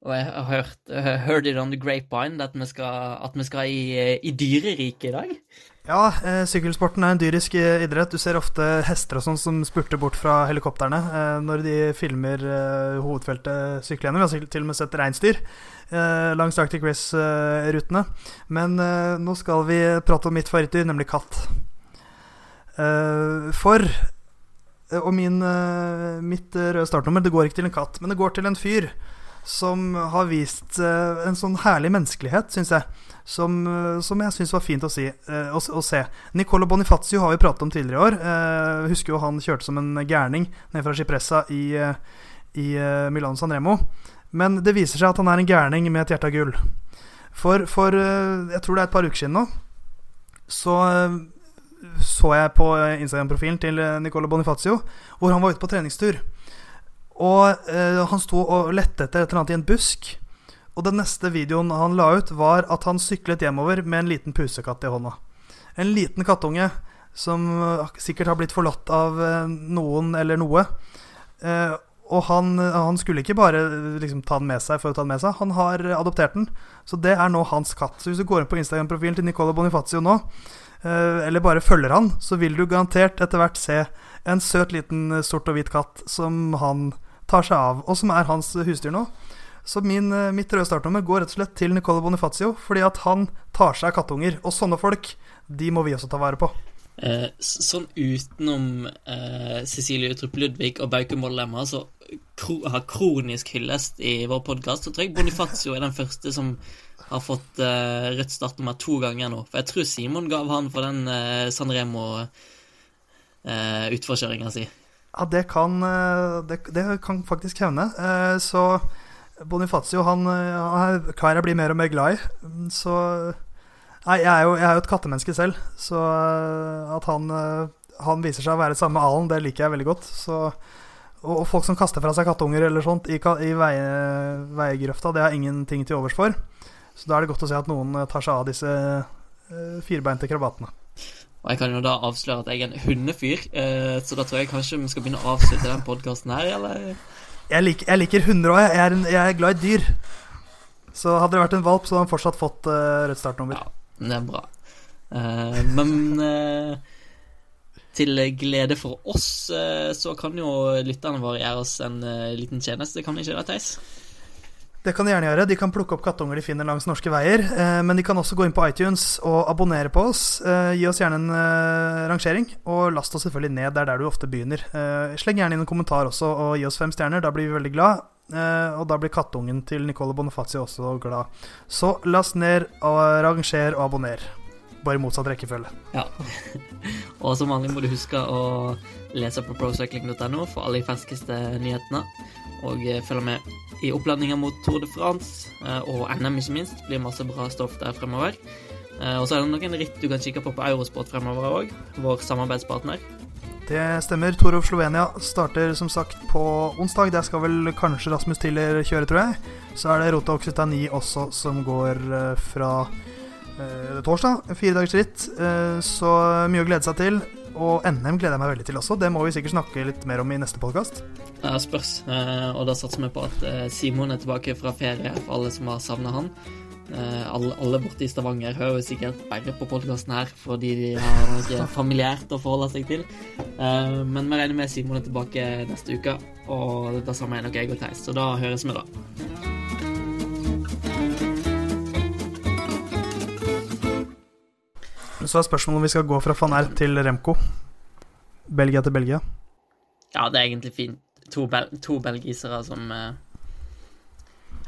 og jeg har hørt uh, heard it on the grapevine at vi skal, at vi skal i, i dyreriket i dag.
Ja, eh, sykkelsporten er en dyrisk idrett. Du ser ofte hester og sånn som spurter bort fra helikoptrene eh, når de filmer eh, hovedfeltet sykle gjennom. Vi har til og med sett reinsdyr eh, langs Arctic Race-rutene. Men eh, nå skal vi prate om mitt favorittdyr, nemlig katt. Eh, for Og min, mitt røde startnummer, det går ikke til en katt, men det går til en fyr som har vist en sånn herlig menneskelighet, syns jeg som, eh, som jeg syns var fint å, si, eh, å, å, se. Nicolo Bonifazio har vi pratet om tidligere i år. Eh, husker jo han kjørte som en gærning ned fra Cipressa i, i Milano San Remo. Men det viser seg at han er en gærning med et hjerte av gull. For, for jeg tror det er et par uker siden nå, så så jeg på Instagram-profilen til Nicolo Bonifazio, hvor han var ute på treningstur. Og eh, han sto og lette etter et eller annet i en busk. Og den neste videoen han la ut, var at han syklet hjemover med en liten pusekatt i hånda. En liten kattunge som eh, sikkert har blitt forlatt av eh, noen eller noe. Eh, og han, han skulle ikke bare liksom, ta den med seg for å ta den med seg, han har adoptert den. Så det er nå hans katt. Så hvis du går inn på Instagram-profilen til Nicola Bonifazio nå, eller bare følger han, så vil du garantert etter hvert se en søt liten sort og hvit katt som han tar seg av, og som er hans husdyr nå. Så min, eh, mitt røde startnummer går rett og slett til Nicole Bonifazio, fordi at han tar seg av kattunger. Og sånne folk, de må vi også ta vare på.
Eh, sånn utenom eh, Cecilie Utrup Ludvig og Bauke Mollema, så kro har kronisk hyllest i vår podkast, så tror jeg Bonifacio er den første som har fått eh, rødt startnummer to ganger nå. For jeg tror Simon gav han for den eh, Sanremo-utforkjøringa si.
Ja, det kan, eh, det, det kan faktisk hende. Eh, Så Bonifacio, han, eh, han er kar jeg blir mer og mer glad i. Mm, Så Nei, jeg er jo, jeg er jo et kattemenneske selv, så at han, han viser seg å være samme alen, det liker jeg veldig godt. Så, og, og folk som kaster fra seg kattunger eller sånt i, i veie, det har jeg ingenting til overs for. Så da er det godt å se at noen tar seg av disse firbeinte krabatene.
Og jeg kan jo da avsløre at jeg er en hundefyr, eh, så da tror jeg kanskje vi skal begynne å avslutte den podkasten her, eller?
Jeg liker, jeg liker hunder òg. Jeg, jeg er glad i dyr. Så hadde det vært en valp, så hadde han fortsatt fått uh, rødt startnummer.
Ja. Det er bra. Uh, men uh, til glede for oss, så kan jo lytterne våre gjøre oss en liten tjeneste, kan de ikke det, Theis?
Det kan de gjerne gjøre. De kan plukke opp kattunger de finner langs norske veier. eh, men de kan også gå inn på iTunes og abonnere på oss. Eh, gi oss gjerne en eh, rangering, og last oss selvfølgelig ned. Det er der du ofte begynner. Sleng gjerne inn en kommentar også, og gi oss fem stjerner. Da blir vi veldig glad. Og da blir kattungen til Nicole Bonifacio også glad. Så last ned, og ranger og abonner. Bare motsatt rekkefølge.
Ja. og som vanlig må du huske å lese på procycling.no for alle de ferskeste nyhetene. Og eh, følge med i oppladninga mot Tour de France eh, og NM, ikke minst. Det blir masse bra stoff der fremover. Eh, og så er det noen ritt du kan kikke på på Eurosport fremover òg, vår samarbeidspartner.
Det stemmer. Tour of Slovenia starter som sagt på onsdag. Der skal vel kanskje Rasmus Tiller kjøre, tror jeg. Så er det Rota Occitani også som går fra torsdag. Fire dagers ritt. Så mye å glede seg til. Og NM gleder jeg meg veldig til også. Det må vi sikkert snakke litt mer om i neste podkast.
Ja, spørs. Eh, og da satser vi på at eh, Simon er tilbake fra ferie, for alle som har savna han. Eh, alle, alle borte i Stavanger hører jo sikkert bare på podkasten her fordi de har noe familiært å forholde seg til. Men vi regner med Simon er tilbake neste uke, og det samme er nok jeg og Theis. Så da høres vi, da.
Så er spørsmålet om vi skal gå fra van Ert til Remco. Belgia til Belgia.
Ja, det er egentlig fint. To, bel to belgisere som uh,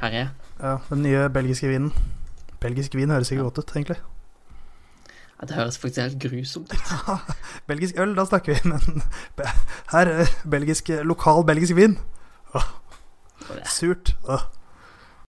herjer.
Ja, den nye belgiske vinen. Belgisk vin høres ikke
Ja.
godt ut, egentlig.
Ja, det høres faktisk helt grusomt ut.
Belgisk øl, da snakker vi, men her belgisk, lokal belgisk vin.
Åh.
Surt. Åh.